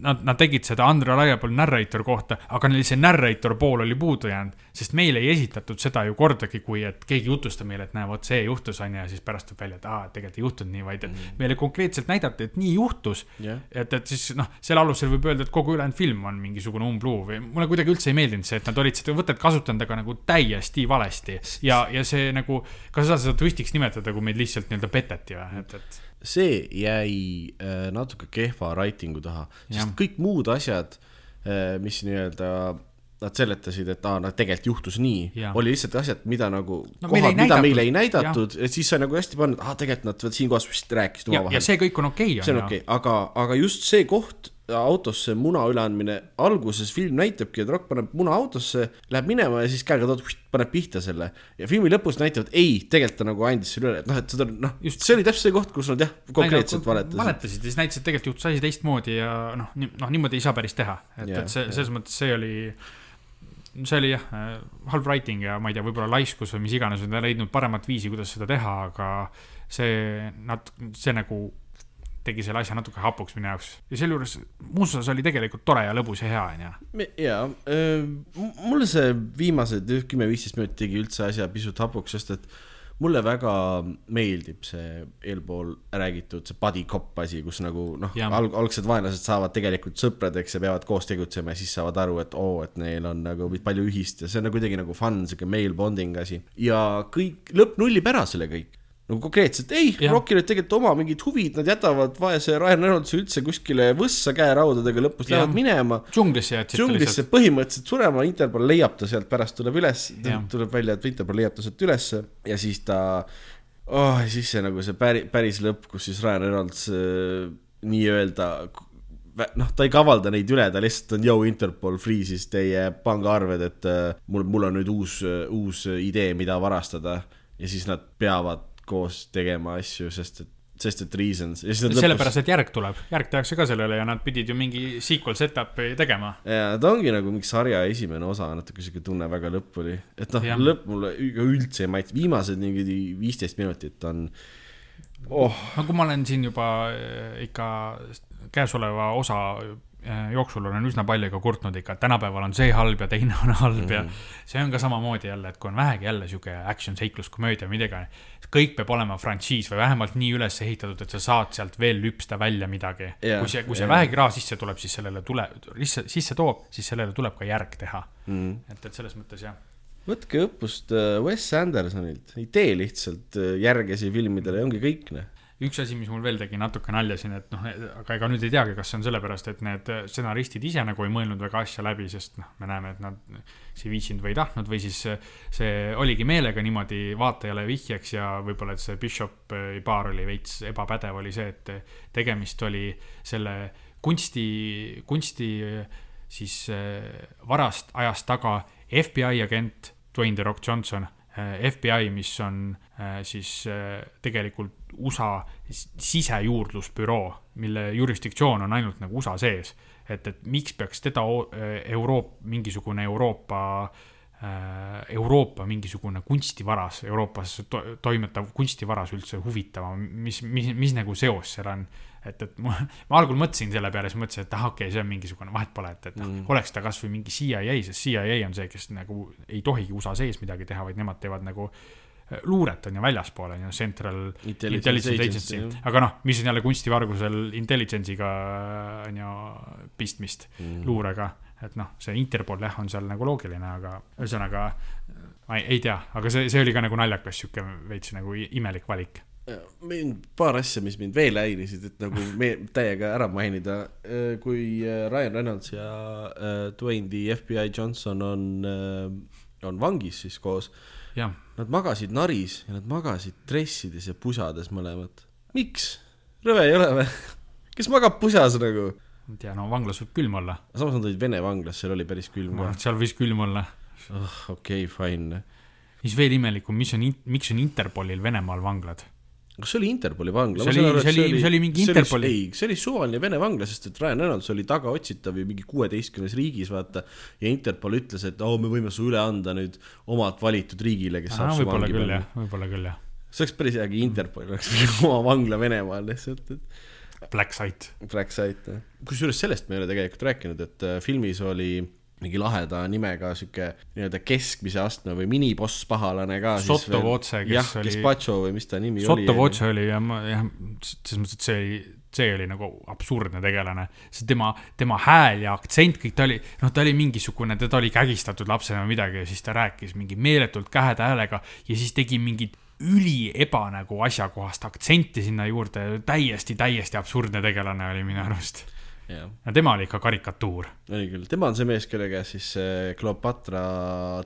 nad, nad tegid seda unreliable narrator kohta, aga neil see narrator pool oli puudu jäänud, sest meile ei esitatud seda ju kordagi, kui et keegi jutustab meile, et näe, vot see juhtus, on ju, ja siis pärast tuleb välja, et aa, tegelikult ei juhtunud nii, vaid et mm. meile konkreetselt näidati, et nii juhtus yeah.. et, et siis noh, selle alusel võib öelda, et kogu ülejäänud film on mingisugune umbluu või mulle kuidagi üldse ei meeldinud see, et nad olid seda võtet kasutanud, aga nagu täiesti valesti. Ja, ja see nagu, kas sa saad seda twistiks nimetada, kui meid lihtsalt nii-öelda peteti või, et, et see jäi äh, natuke kehva writing'u taha, sest kõik muud asjad äh,, mis nii-öelda nad seletasid, et aa, no tegelikult juhtus nii, oli lihtsalt asjad, mida nagu no,, kohad, mida näidatud. meile ei näidatud, et siis sai nagu hästi pannud, aa, tegelikult nad siin kohas vist rääkisid omavahel. ja see kõik on okei okay,. see on okei okay., aga, aga just see koht autosse muna üleandmine, alguses film näitabki, et Rock paneb muna autosse, läheb minema ja siis käega tood, paneb pihta selle. ja filmi lõpus näitavad, ei, tegelikult ta nagu andis selle üle, et noh, et seda noh, just see oli täpselt see koht, kus nad jah, konkreetselt valetasid. valetasid ja siis näitasid, tegelikult juhtus asi teistmoodi ja noh, noh niimoodi ei saa päris teha, et, et see, selles mõttes see oli see oli jah, halb writing ja ma ei tea, võib-olla laiskus või mis iganes, nad ei leidnud paremat viisi, kuidas seda teha, aga see, nad, see nagu tegi selle asja natuke hapuks minu jaoks. ja sealjuures muus osas oli tegelikult tore ja lõbus ja hea, onju. jaa, mulle see viimased kümme-viisteist minutit tegi üldse asja pisut hapuks, sest et mulle väga meeldib see eelpool räägitud see buddy cop asi, kus nagu noh, alg-, algsed vaenlased saavad tegelikult sõpradeks ja peavad koos tegutsema ja siis saavad aru, et oo oh,, et neil on nagu palju ühist ja see on nagu kuidagi nagu fun, sihuke male bonding asi. ja kõik, lõpp nullib ära selle kõik nagu konkreetselt, ei, Rockil olid tegelikult oma mingid huvid, nad jätavad vaese Ryan Reynoldsi üldse kuskile võssa käeraudadega, lõpus lähevad minema. džunglisse jätsid džunglisse põhimõtteliselt surema, Interpol leiab ta sealt, pärast tuleb üles, tuleb välja, et Interpol leiab ta sealt ülesse ja siis ta oh,, siis see nagu see päris, päris lõpp, kus siis Ryan Reynolds äh, nii-öelda noh, ta ei kavalda neid üle, ta lihtsalt on, jõu, Interpol freeze'is teie pangaarved, et äh, mul, mul on nüüd uus, uus idee, mida varastada. Ja siis nad peavad koos tegema asju, sest et sest et reasons. sellepärast et järg tuleb, järg tehakse ka sellele ja nad pidid ju mingi sequel setup'i tegema. ja ta ongi nagu mingi sarja esimene osa, natuke sihuke tunne väga lõpp oli, et noh, lõpp mulle üldse ei maitse, viimased mingi viisteist minutit on oh.. no kui ma olen siin juba eh, ikka käesoleva osa Äh, jooksul olen üsna palju ka kurtnud ikka, et tänapäeval on see halb ja teine on halb mm -hmm. ja mhm. see on ka samamoodi jälle, et kui on vähegi jälle sihuke action, seiklus, komöödia, midagi, kõik peab olema frantsiis või vähemalt nii üles ehitatud, et sa saad sealt veel lüpsta välja midagi yeah,. kui see, kui see yeah. vähegi raha sisse tuleb, siis sellele tule, sisse, sisse toob, siis sellele tuleb ka järg teha mm. et, et selles mõttes jah võtke õppust äh, Wes Andersonilt, ei tee lihtsalt äh, järgesi filmidele ongi kõik, noh üks asi, mis mul veel tegi natuke nalja siin, et noh, aga ega nüüd ei teagi, kas see on sellepärast, et need stsenaristid ise nagu ei mõelnud väga asja läbi, sest noh, me näeme, et nad ei viitsinud või ei tahtnud või siis see oligi meelega niimoodi vaatajale vihjeks ja võib-olla, et see Bishopi paar oli veits ebapädev, oli see, et tegemist oli selle kunsti, kunsti siis varast ajast taga FBI agent Dwayne The Rock Johnson FBI, mis on siis tegelikult USA sisejuurdlusbüroo, mille jurisdiktsioon on ainult nagu USA sees. et, et miks peaks teda Euroop-, mingisugune Euroopa Euroopa mingisugune kunstivaras, Euroopas to toimetav kunstivaras üldse huvitama, mis, mis, mis nagu seos seal on et, et ma, ma algul mõtlesin selle peale, siis mõtlesin, et ah, okei okay,, see on mingisugune, vahet pole, et, et mm., oleks ta kasvõi mingi CIA, sest CIA on see, kes nagu ei tohigi USA sees midagi teha, vaid nemad teevad nagu äh, luuret on ju väljaspool on ju, Central Intelligence, Intelligence Agency, aga noh, mis on jälle kunstivargusel intelligence'iga on ju pistmist mm., luurega, et noh, see Interpol jah, on seal nagu loogiline, aga ühesõnaga ma ei, ei tea, aga see, see oli ka nagu naljakas sihuke veits nagu imelik valik mind paar asja, mis mind veel häirisid, et nagu me täiega ära mainida, äh, kui äh, Ryan Reynolds ja äh, Dwayne the FBI Johnson on, on vangis siis koos. Nad magasid naris ja nad magasid dressides ja pusades mõlemad. miks? rõve ei ole või? kes magab pusas nagu. ma ei tea, no vanglas võib külm olla. samas nad olid Vene vanglas, seal oli päris külm ma arvan, et seal võis külm olla. oh,. okei okay,, fine. mis veel imelikum, mis on, miks on Interpolil Venemaal vanglad? Kas see oli Interpoli vangla? See oli- see oli- see oli mingi Interpoli- ei, see oli suvaline Vene vangla, sest et Ryan Reynolds oli tagaotsitav ju mingi kuueteistkümnes riigis, vaata. ja Interpol ütles, et oo, me võime su üle anda nüüd omalt valitud riigile, kes saab su vangi jah., võib-olla küll jah. see oleks päris hea, kui Interpol oleks oma vangla Venemaal lihtsalt, et Black Site. Black Site. kusjuures sellest me ei ole tegelikult rääkinud, et äh, filmis oli mingi laheda nimega sihuke nii-öelda keskmise astme või miniboss pahalane ka. Sotto Voce, kes jah, oli- Gazpacho või mis ta nimi Sotto oli. Voce oli ja ma jah, selles mõttes, et see oli, see oli nagu absurdne tegelane. see tema, tema hääl ja aktsent, kõik ta oli, noh, ta oli mingisugune, teda oli kägistatud lapsena või midagi ja siis ta rääkis mingi meeletult käheda häälega ja siis tegi mingit üli eba nagu asjakohast aktsenti sinna juurde, täiesti, täiesti absurdne tegelane oli minu arust. No tema oli ikka karikatuur. oli küll, tema on see mees, kelle käes siis Cleopatra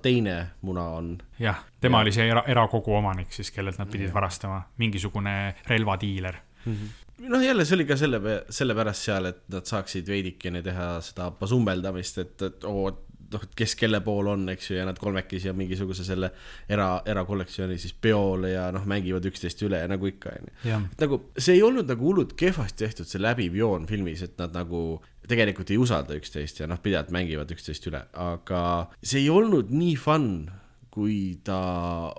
teine muna on. jah, tema Ja. oli see era, erakogu omanik siis, kellelt nad pidid varastama, mingisugune relvadiiler. noh, jälle see oli ka selle, sellepärast seal, et nad saaksid veidikene teha seda pasumbeldamist, et, et oo, noh, kes kelle pool on, eks ju, ja nad kolmekesi on mingisuguse selle era, erakollektsiooni siis peol ja noh, mängivad üksteist üle ja nagu ikka, onju. nagu see ei olnud nagu hullult kehvasti tehtud, see läbiv joon filmis, et nad nagu tegelikult ei usalda üksteist ja noh, pidevalt mängivad üksteist üle, aga see ei olnud nii fun, kui ta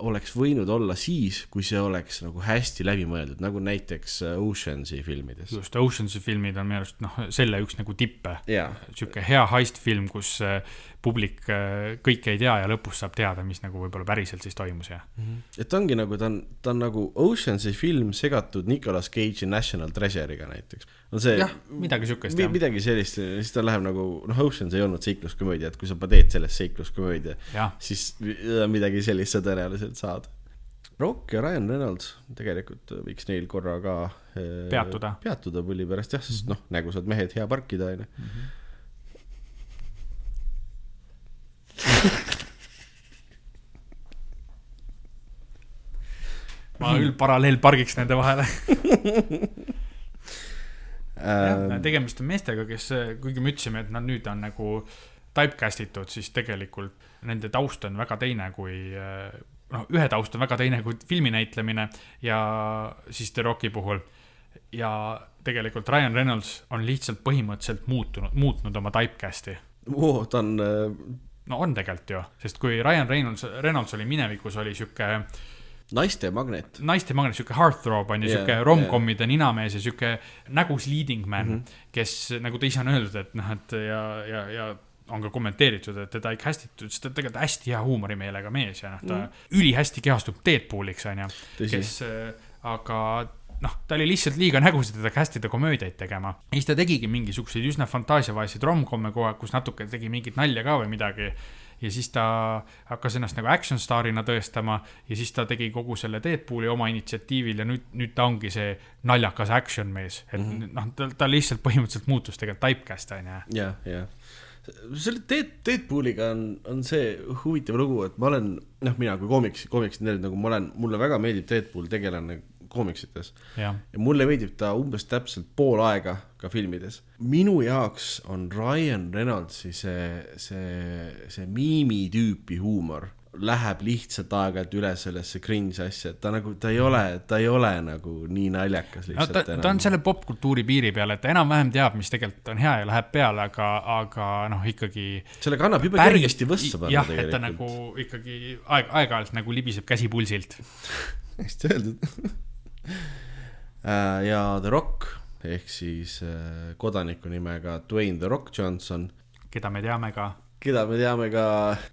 oleks võinud olla siis, kui see oleks nagu hästi läbimõeldud, nagu näiteks äh, Oceansi filmides. just Oceansi filmid on minu arust noh, selle üks nagu tippe. jaa, sihuke hea heist-film, kus äh, publik äh, kõike ei tea ja lõpus saab teada, mis nagu võib-olla päriselt siis toimus ja. et ta ongi nagu, ta on, ta on nagu Oceansi film segatud Nicolas Cage'i National Treasure'iga näiteks. on see jah, midagi sihukest mi- midagi sellist, siis ta läheb nagu, noh, Oceans ei olnud seikluskomöödia, et kui sa teed sellest seikluskomöödia, siis midagi sellist sa tõenäoliselt saad. Rock ja Ryan Reynolds, tegelikult võiks neil korra ka eh, Peatuda. peatuda pulli pärast jah, sest noh, nägusad mehed, hea parkida onju. Ma küll paralleelpargiks nende vahele. Jah, tegemist on meestega, kes, kuigi me ütlesime, et nad nüüd on nagu typecast itud, siis tegelikult nende taust on väga teine kui noh, ühe taust on väga teine kui filmi näitlemine ja siis The Rocki puhul. ja tegelikult Ryan Reynolds on lihtsalt põhimõtteliselt muutunud, muutnud oma typecast'i oo, ta on äh, no on tegelikult ju, sest kui Ryan Reynolds, Reynolds oli minevikus, oli sihuke naiste magnet. naiste magnet, sihuke heartthrob on ju yeah,, sihuke rom-com'ide yeah. ninamees ja sihuke nägus leading man mm, -hmm. kes nagu ta ise on öeldud, et noh, et ja, ja, ja on ka kommenteeritud, et teda ei castitud, sest ta on tegelikult hästi hea huumorimeelega mees ja noh, ta mm -hmm. ülihästi kehastub Deadpooliks on ju, kes aga noh, ta oli lihtsalt liiga nägus, et cast ida komöödiaid tegema. ja siis ta tegigi mingisuguseid üsna fantaasiavaeseid rom-com'e kogu aeg, kus natuke tegi mingit nalja ka või midagi. ja siis ta hakkas ennast nagu action staarina tõestama ja siis ta tegi kogu selle Deadpooli oma initsiatiivil ja nüüd, nüüd ta ongi see naljakas action mees, et mm -hmm. noh, ta, ta lihtsalt põhimõtteliselt muutus tegelikult typecast on ju. jah, jah. selle Dead, Deadpooliga on, on see huvitav lugu, et ma olen, noh, mina kui koomiks, koomiksi nerd nagu ma olen, mulle väga meeldib Deadpool tegelane koomiksites. ja mulle meeldib ta umbes täpselt pool aega ka filmides. minu jaoks on Ryan Reynoldsi see, see, see miimi tüüpi huumor läheb lihtsalt aeg-ajalt üle sellesse cringe asja, et ta nagu, ta ei ole, ta ei ole nagu nii naljakas no lihtsalt ta, ta on selle popkultuuri piiri peal, et ta enam-vähem teab, mis tegelikult on hea ja läheb peale, aga, aga noh, ikkagi sellega annab jube kergesti võssa panna jah, et ta nagu ikkagi aeg, aeg-ajalt nagu libiseb käsi pulsilt. hästi öeldud. [LAUGHS] ja The Rock ehk siis äh, kodaniku nimega Dwayne The Rock Johnson, keda me teame ka keda me teame ka,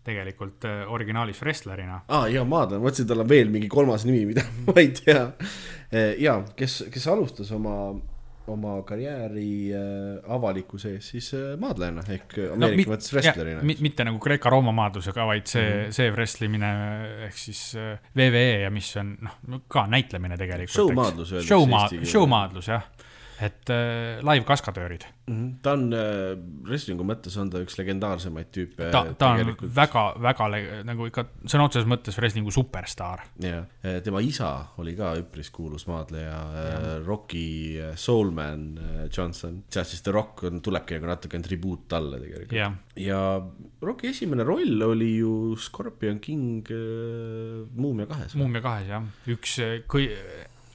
tegelikult äh, originaalis wrestlerina. aa ah, jaa, ma mõtlesin, tal on veel mingi kolmas nimi, mida [LAUGHS] ma ei tea. ja kes, kes alustas oma, oma karjääri äh, avalikkuse ees siis äh, maadlejana ehk Ameerika mõttes wrestlerina. mitte nagu Kreeka-Rooma maadlusega, vaid see mm, -hmm. see wrestlimine ehk siis äh, WWE ja mis on noh, ka näitlemine tegelikult. Showmaadlus öeldakse Showma- eesti, keeles. showmaadlus jah. Et äh, live-kaskadöörid Mhm. ta on äh, wrestling'u mõttes on ta üks legendaarsemaid tüüpe ta, ta on tegelikult. väga, väga nagu ikka sõna otseses mõttes wrestling'u superstaar. jah, tema isa oli ka üpris kuulus maadleja, Rocky äh, Soulman äh, Johnson, sealt siis The Rock on, tulebki nagu natukene tribuut talle tegelikult. jah, ja Rocki esimene roll oli ju Scorpion King äh, Muumia kahes. Muumia kahes jah, üks äh, kõi-,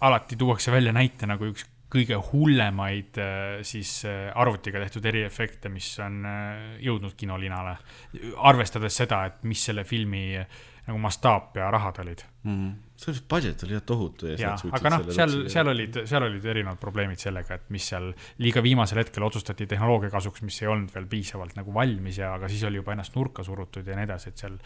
alati tuuakse välja näite nagu üks kõige hullemaid äh, siis äh, arvutiga tehtud eriefekte, mis on äh, jõudnud kinolinale. arvestades seda, et mis selle filmi nagu mastaap ja rahad olid. mm.. see budget oli jah tohutu. aga noh, seal, seal olid, seal olid erinevad probleemid sellega, et mis seal liiga viimasel hetkel otsustati tehnoloogia kasuks, mis ei olnud veel piisavalt nagu valmis ja, aga siis oli juba ennast nurka surutud ja nii edasi, et seal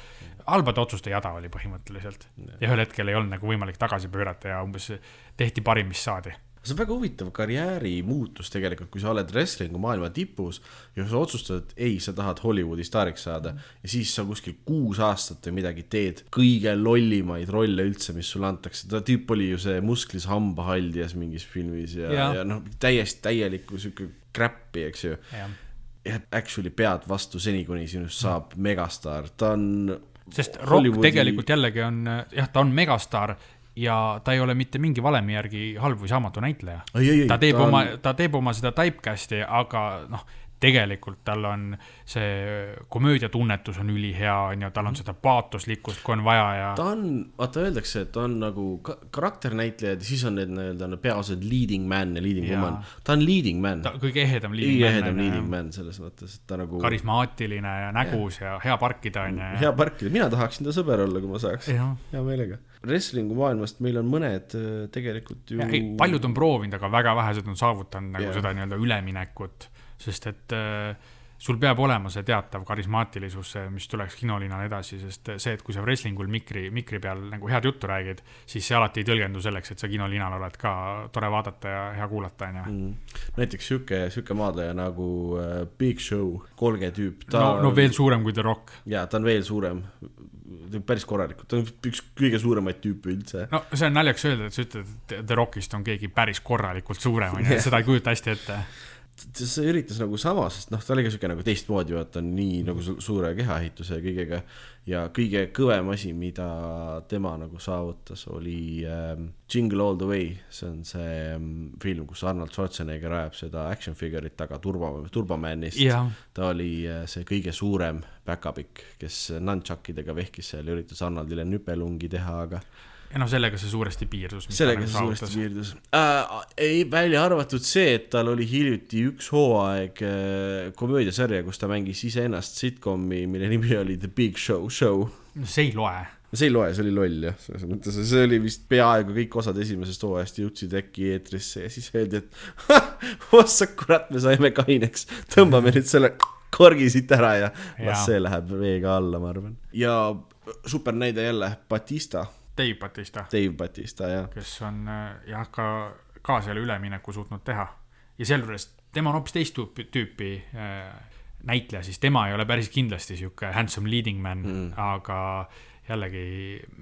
halbade otsuste jada oli põhimõtteliselt. ja ühel hetkel ei olnud nagu võimalik tagasi pöörata ja umbes tehti parim, mis saadi. See on väga huvitav karjäärimuutus tegelikult, kui sa oled wrestling'u maailma tipus ja sa otsustad, et ei, sa tahad Hollywoodi staariks saada ja siis sa kuskil kuus aastat või midagi teed kõige lollimaid rolle üldse, mis sulle antakse. ta tüüp oli ju see musklis hambahaldjas mingis filmis ja, ja. Ja noh, täiesti täielikku sihuke crap'i, eks ju. ja actually pead vastu seni, kuni sinust saab megastaar, ta on. sest Rock tegelikult jällegi on, jah, ta on megastaar ja ta ei ole mitte mingi valemi järgi halb või saamatu näitleja. Ta teeb ta on- oma, ta teeb oma seda typecast'i, aga noh, tegelikult tal on see komöödiatunnetus on ülihea, on ju, tal on seda paatoslikkust, kui on vaja ja ta on, vaata öeldakse, et ta on nagu ka- karakternäitlejad ja siis on need nii-öelda peaosad leading man ja leading Jaa. woman. ta on leading man ta, kõige ehedam leading ehedam man leading on man selles mõttes, et ta nagu karismaatiline ja nägus ja hea parkida on ju. hea parkida, mina tahaksin ta sõber olla, kui ma saaks, hea meelega. Wrestling'u maailmast meil on mõned äh, tegelikult ju. paljud on proovinud, aga väga vähesed on saavutanud nagu Jah. seda nii-öelda üleminekut, sest et äh, sul peab olema see teatav karismaatilisus, mis tuleks kinolinal edasi, sest see, et kui sa wrestlingul mikri, mikri peal nagu head juttu räägid, siis see alati ei tõlgendu selleks, et sa kinolinal oled ka tore vaadata ja hea kuulata, on ju. mm.. näiteks sihuke, sihuke maadleja nagu äh, Big Show, kolge tüüp, no, no veel suurem kui The Rock. jaa, ta on veel suurem, päris korralikult, ta on üks kõige suuremaid tüüpe üldse. no see on naljakas öelda, et sa ütled, et The Rockist on keegi päris korralikult suurem, on ju, seda ei kujuta hästi ette. See üritas nagu sama, sest noh, ta oli ka siuke nagu teistmoodi, vaata nii nagu su suure kehaehituse ja kõigega. ja kõige kõvem asi, mida tema nagu saavutas, oli ähm, Jingle All the Way, see on see ähm, film, kus Arnold Schwarzenegger ajab seda action figure'it taga turba, Turbomanist. jah, ta oli äh, see kõige suurem päkapikk, kes nunchuckidega vehkis seal ja üritas Arnoldile nüpelungi teha, aga ja noh, sellega see suuresti piirdus. sellega see suuresti piirdus äh,. ei, välja arvatud see, et tal oli hiljuti üks hooaeg äh, komöödiasarja, kus ta mängis iseennast sitcomi, mille nimi oli The Big Show Show. see ei loe see ei loe, see oli loll jah, selles mõttes, see oli vist peaaegu kõik osad esimesest hooajast jõudsid äkki eetrisse ja siis öeldi, et ossa kurat, me saime kaineks, tõmbame nüüd selle korgi siit ära ja las see läheb veega alla, ma arvan. ja super näide jälle, Batista, Dave Batista, Dave Batista jah. kes on äh, jah, ka, ka selle ülemineku suutnud teha. ja sealjuures tema on hoopis teist tüüpi, tüüpi äh, näitleja, siis tema ei ole päris kindlasti sihuke handsome leading man mm., aga jällegi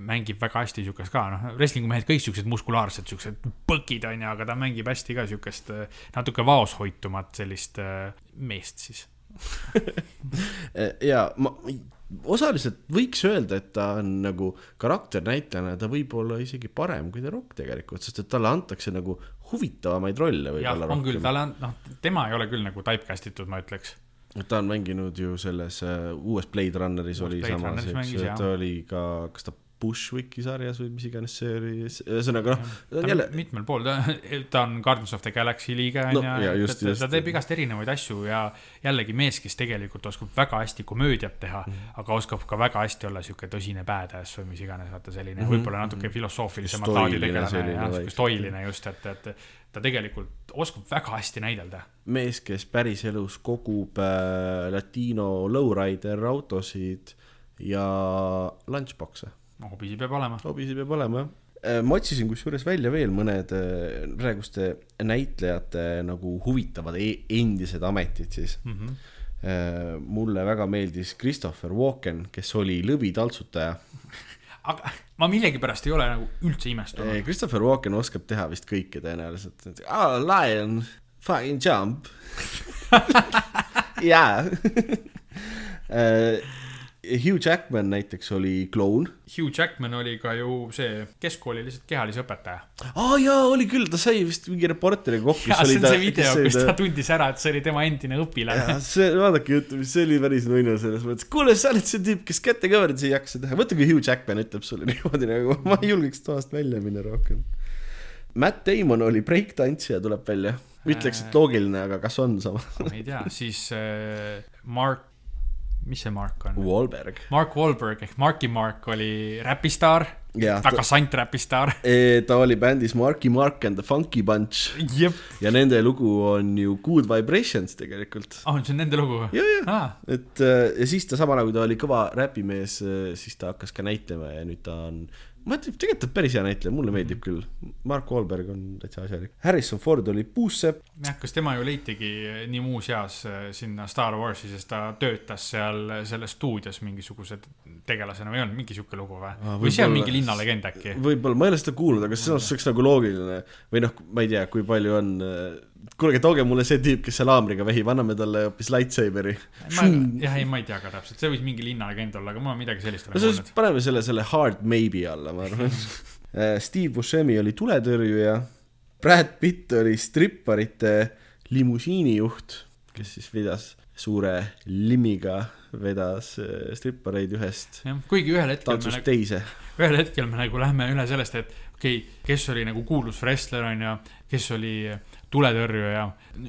mängib väga hästi siukest ka, noh, wrestling'u mehed kõik siuksed muskulaarsed, siuksed põkid on ju, aga ta mängib hästi ka siukest äh, natuke vaoshoitumat sellist meest siis. [LAUGHS] ja ma osaliselt võiks öelda, et ta on nagu karakternäitlejana, ta võib olla isegi parem kui The Rock tegelikult, sest et talle antakse nagu huvitavamaid rolle võib-olla on küll, rohkem. talle on, noh, tema ei ole küll nagu typecast itud, ma ütleks. ta on mänginud ju selles äh, uues Blade Runneris Uues oli Blade samas, eks ju, ta oli ka, kas ta Bushwicki sarjas või mis iganes see oli, ühesõnaga noh, jälle mitmel pool, ta, ta on Guardians of the Galaxy liige No, on ja ju ta, ta teeb igast erinevaid asju ja jällegi mees, kes tegelikult oskab väga hästi komöödiat teha mm, Mhm. -hmm. aga oskab ka väga hästi olla sihuke tõsine badass või mis iganes, vaata selline mm Mhm, -hmm. võib-olla natuke filosoofilisemat laadi tegelane ja sihuke stoiline just, et, et ta tegelikult oskab väga hästi näidelda. mees, kes päriselus kogub äh, latino lowrider autosid ja lunchbox'e hobisi peab olema. hobisi peab olema jah. ma otsisin kusjuures välja veel mõned äh, praeguste näitlejate nagu huvitavad e endised ametid siis Mm -hmm. Äh, mulle väga meeldis Christopher Walken, kes oli lõvitaltsutaja. [LAUGHS] aga ma millegipärast ei ole nagu üldse imestunud. Christopher Walken oskab teha vist kõike tõenäoliselt. Ah, lion, Fucking jump [LAUGHS] [LAUGHS] jaa Hugh Jackman näiteks oli kloun Hugh Jackman oli ka ju see keskkooli lihtsalt kehalise õpetaja. aa oh, jaa, oli küll, ta sai vist mingi reporteriga kokku. ja see on see video, kus ta tundis ära, et see oli tema endine õpilane. see, vaadake juttu, see oli päris nunnu selles mõttes, kuule, sa oled see tüüp, kes kätekõverdusi ei jaksa teha, mõtle, kui Hugh Jackman ütleb sulle niimoodi nagu, ma ei julgeks toast välja minna rohkem. Matt Damon oli breiktantsija, tuleb välja. ütleks, et loogiline, aga kas on sama? ma ei tea, siis äh, Mark, mis see Mark on? Wahlberg. Mark Wahlberg ehk Marky Mark oli räpistaar, väga sant räpistaar. [LAUGHS] ta oli bändis Marky Mark and the Funky Bunch jep, ja nende lugu on ju Good Vibrations tegelikult. ah, see on nende lugu või? ja, ja, aa, et äh, ja siis ta sama nagu ta oli kõva räpimees, siis ta hakkas ka näitlema ja nüüd ta on, ma ütlen, tegelikult ta on päris hea näitleja, mulle meeldib küll. Mark Wahlberg on täitsa asjalik. Harrison Ford oli puussepp, jah, kas tema ju leitigi nii muus eas äh, sinna Star Warsi, sest ta töötas seal selles stuudios mingisuguse tegelasena või ei olnud mingi sihuke lugu või Aa,? või see on mingi linnalegend äkki? võib-olla, ma ei ole seda kuulnud, aga mõttes oleks nagu loogiline või noh, ma ei tea, kui palju on. kuulge, tooge mulle see tüüp, kes seal haamriga vehib, anname talle hoopis lightsaberi. jah, ei, ma ei tea ka täpselt, see võis mingi linnalegend olla, aga ma midagi sellist olen kuulnud. paneme selle, selle hard maybe alla, ma arvan. [LAUGHS] Steve Buscemi oli tuletõrjuja, Brad Pitt oli stripparite limusiinijuht, kes siis vedas suure limmiga, vedas äh, strippareid ühest kuigi ühel hetkel tantsust nagu, teise. ühel hetkel me nagu lähme üle sellest, et okei okay,, kes oli nagu kuulus wrestler on ju, kes oli tuletõrjuja.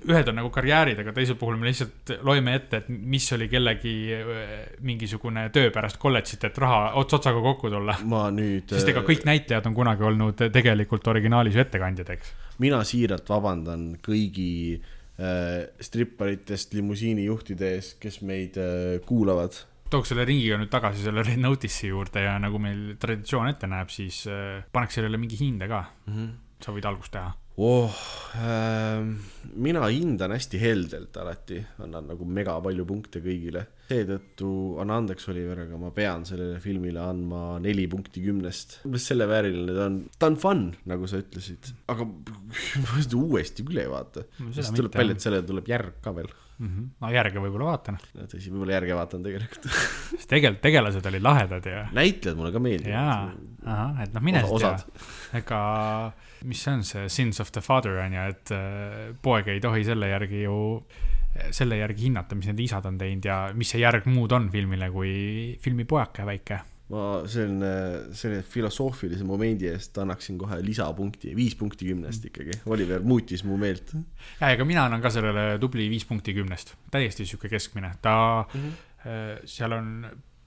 ühed on nagu karjäärid, aga teisel puhul me lihtsalt loeme ette, et mis oli kellegi öö, mingisugune töö pärast kolledžit, et raha ots otsaga kokku tulla. ma nüüd, sest ega kõik näitlejad on kunagi olnud tegelikult originaalis ju ettekandjad, eks. mina siiralt vabandan kõigi äh, stripparitest limusiinijuhtide ees, kes meid äh, kuulavad. tooks selle ringiga nüüd tagasi selle Red Notice'i juurde ja nagu meil traditsioon ette näeb, siis äh, paneks sellele mingi hinde ka. sa võid algust teha. oh, äh, mina hindan hästi heldelt alati, annan nagu mega palju punkte kõigile. seetõttu anna andeks, Oliver, aga ma pean sellele filmile andma neli punkti kümnest. umbes selle vääriline ta on, ta on fun, nagu sa ütlesid, aga [LAUGHS] ma seda uuesti küll ei vaata. Siis tuleb välja, et sellele tuleb järg ka veel. mm. -hmm. no järge võib-olla vaatan, tõsi, võib-olla järge vaatan tegelikult. [LAUGHS] sest tegelikult tegelased olid lahedad ja, näitlejad mulle ka jaa meeldivad., ahah, et noh, mine siis tea ega, mis see on see sins of the father on ju, et äh, poeg ei tohi selle järgi ju, selle järgi hinnata, mis need isad on teinud ja mis see järg muud on filmile kui filmi pojake väike. ma selline, selle filosoofilise momendi eest annaksin kohe lisapunkti, viis punkti kümnest ikkagi. Oliver muutis mu meelt. ja, ega mina annan ka sellele tubli viis punkti kümnest, täiesti sihuke keskmine, ta mm, -hmm. seal on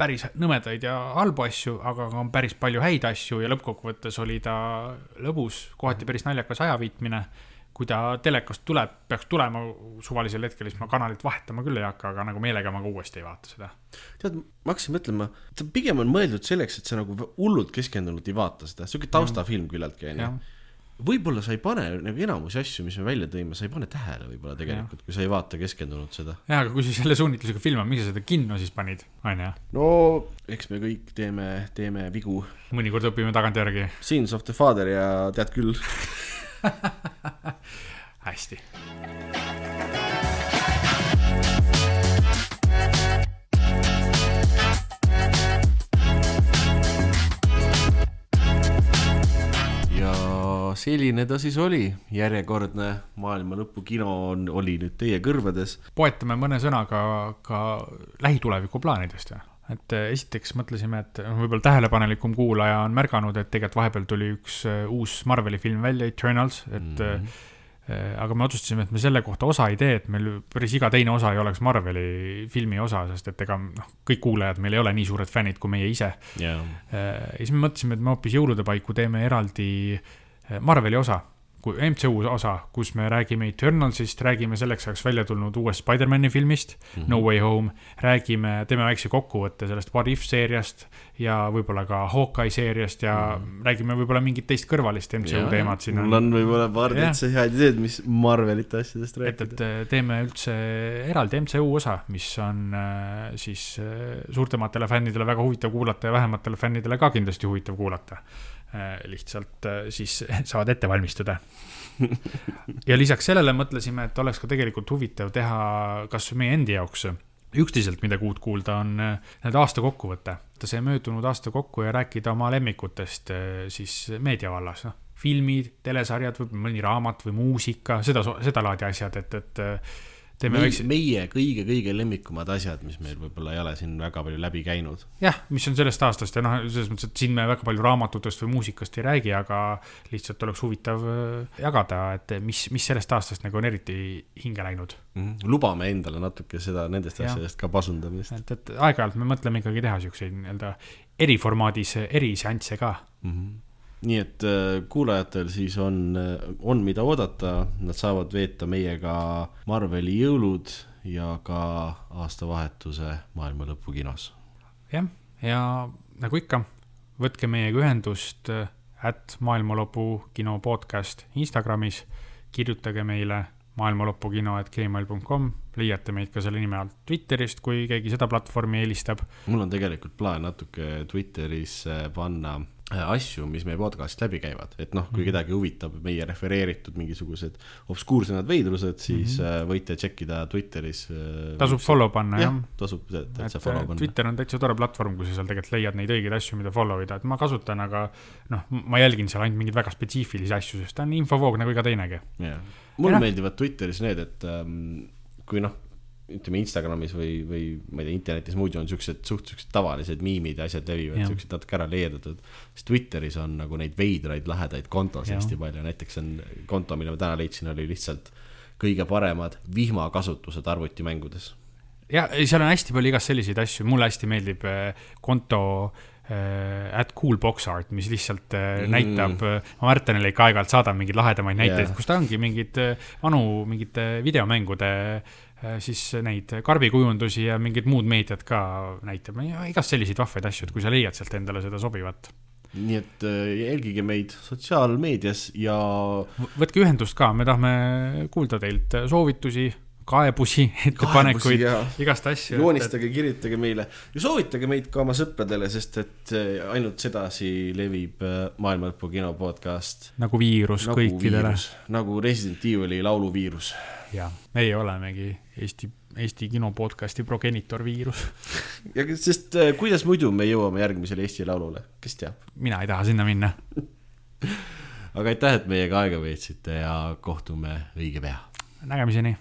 päris nõmedaid ja halbu asju, aga ka on päris palju häid asju ja lõppkokkuvõttes oli ta lõbus, kohati päris naljakas ajaviitmine. kui ta telekast tuleb, peaks tulema suvalisel hetkel, siis ma kanalit vahetama küll ei hakka, aga nagu meelega ma ka uuesti ei vaata seda. tead, ma hakkasin mõtlema, ta pigem on mõeldud selleks, et sa nagu hullult keskendunult ei vaata seda, sihuke taustafilm küllaltki onju võib-olla sa ei pane nagu enamusi asju, mis me välja tõime, sa ei pane tähele võib-olla tegelikult, kui sa ei vaata keskendunult seda. ja aga kui sa selle suunitlusega filmad, miks sa seda kinno siis panid, onju. no eks me kõik teeme, teeme vigu. mõnikord õpime tagantjärgi. Sins of the father ja tead küll. [LAUGHS] hästi. Selline ta siis oli, järjekordne maailma lõpu kino on, oli nüüd teie kõrvades. poetame mõne sõnaga ka lähituleviku plaanidest või? et eh, esiteks mõtlesime, et noh, võib-olla tähelepanelikum kuulaja on märganud, et tegelikult vahepeal tuli üks eh, uus Marveli film välja, Eternals, et mm. -hmm. aga me otsustasime, et me selle kohta osa ei tee, et meil päris iga teine osa ei oleks Marveli filmi osa, sest et ega noh, kõik kuulajad meil ei ole nii suured fännid kui meie ise. jaa. ja siis me mõtlesime, et me hoopis jõulude paiku teeme eraldi eh, Marveli osa, kui MCU osa, kus me räägime Eternalsist, räägime selleks ajaks välja tulnud uuest Spider-man'i filmist mm, -hmm. No Way Home, räägime, teeme väikse kokkuvõtte sellest What If seeriast ja võib-olla ka Hawkeye seeriast ja mm -hmm. räägime võib-olla mingit teist kõrvalist MCU teemat siin mul on võib-olla paar täitsa head ideed, mis Marvelite asjadest et, rääkida et. eh, teeme üldse eraldi MCU osa, mis on äh, siis äh, suurtematele fännidele väga huvitav kuulata ja vähematele fännidele ka kindlasti huvitav kuulata. Lihtsalt äh, siis [LAUGHS] saavad ette valmistuda ja lisaks sellele mõtlesime, et oleks ka tegelikult huvitav teha kas meie endi jaoks üksteiselt midagi uut kuulda, on need aasta kokkuvõte. võtta see möödunud aasta kokku ja rääkida oma lemmikutest siis meedia vallas, noh. filmid, telesarjad, võib-olla mõni raamat või muusika, seda, sedalaadi asjad, et, et teeme meie, väikse... meie kõige-kõige lemmikumad asjad, mis meil võib-olla ei ole siin väga palju läbi käinud. jah, mis on sellest aastast ja noh, selles mõttes, et siin me väga palju raamatutest või muusikast ei räägi, aga lihtsalt oleks huvitav äh, jagada, et mis, mis sellest aastast nagu on eriti hinge läinud mm. -hmm. lubame endale natuke seda, nendest ja. asjadest ka pasundamist. et, et aeg-ajalt me mõtleme ikkagi teha siukseid nii-öelda eriformaadis eriseansse ka mm. -hmm nii et äh, kuulajatel siis on, äh, on mida oodata, nad saavad veeta meiega Marveli jõulud ja ka aastavahetuse maailma lõpu kinos. jah, ja nagu ikka, võtke meiega ühendust at äh, maailmalõpu kino podcast Instagramis, kirjutage meile maailmalõpukino at gmail.com, leiate meid ka selle nime alt Twitterist, kui keegi seda platvormi eelistab. mul on tegelikult plaan natuke Twitteris panna asju, mis meie podcast'ist läbi käivad, et noh, kui mhm. kedagi huvitab meie refereeritud mingisugused obskuursemad veidrused, siis mm -hmm. võite tšekkida Twitteris. Äh, tasub follow panna, jah? tasub täitsa follow panna. Twitter on täitsa tore platvorm, kus sa seal tegelikult leiad neid õigeid asju, mida follow ida, et ma kasutan, aga noh, ma jälgin seal ainult mingeid väga spetsiifilisi asju, sest ta on infovoog nagu iga teinegi. jah, mulle noh. meeldivad Twitteris need, et ähm, kui noh ütleme Instagramis või, või ma ei tea, internetis muidu on siuksed suht siuksed tavalised miimid ja asjad levivad, siuksed natuke ära leedatud. siis Twitteris on nagu neid veidraid lahedaid kontosid hästi palju, näiteks on konto, mille ma täna leidsin, oli lihtsalt kõige paremad vihmakasutused arvutimängudes. ja seal on hästi palju igast selliseid asju, mulle hästi meeldib äh, konto äh, at cool box art, mis lihtsalt äh, mm. näitab, ma Märtenile ikka aeg-ajalt saadan mingeid lahedamaid näiteid yeah., kus ta ongi mingid vanu mingite videomängude Äh, siis neid karbikujundusi ja mingid muud meediat ka näitab, igast selliseid vahvaid asju, et kui sa leiad sealt endale seda sobivat. nii et äh, jälgige meid sotsiaalmeedias ja. võtke ühendust ka, me tahame kuulda teilt soovitusi kaebusi, [LAUGHS] ettepanekuid, igast asju. joonistage et..., kirjutage meile ja soovitage meid ka oma sõpradele, sest et äh, ainult sedasi levib Maailma Lõpu kino podcast. nagu viirus nagu kõikidele. nagu Resident Evil'i lauluviirus ja meie olemegi Eesti, Eesti kino podcast'i progenitorviirus [LAUGHS] ja sest äh, kuidas muidu me jõuame järgmisele Eesti Laulule, kes teab? mina ei taha sinna minna [LAUGHS] aga aitäh, et meiega aega veetsite ja kohtume õige pea. nägemiseni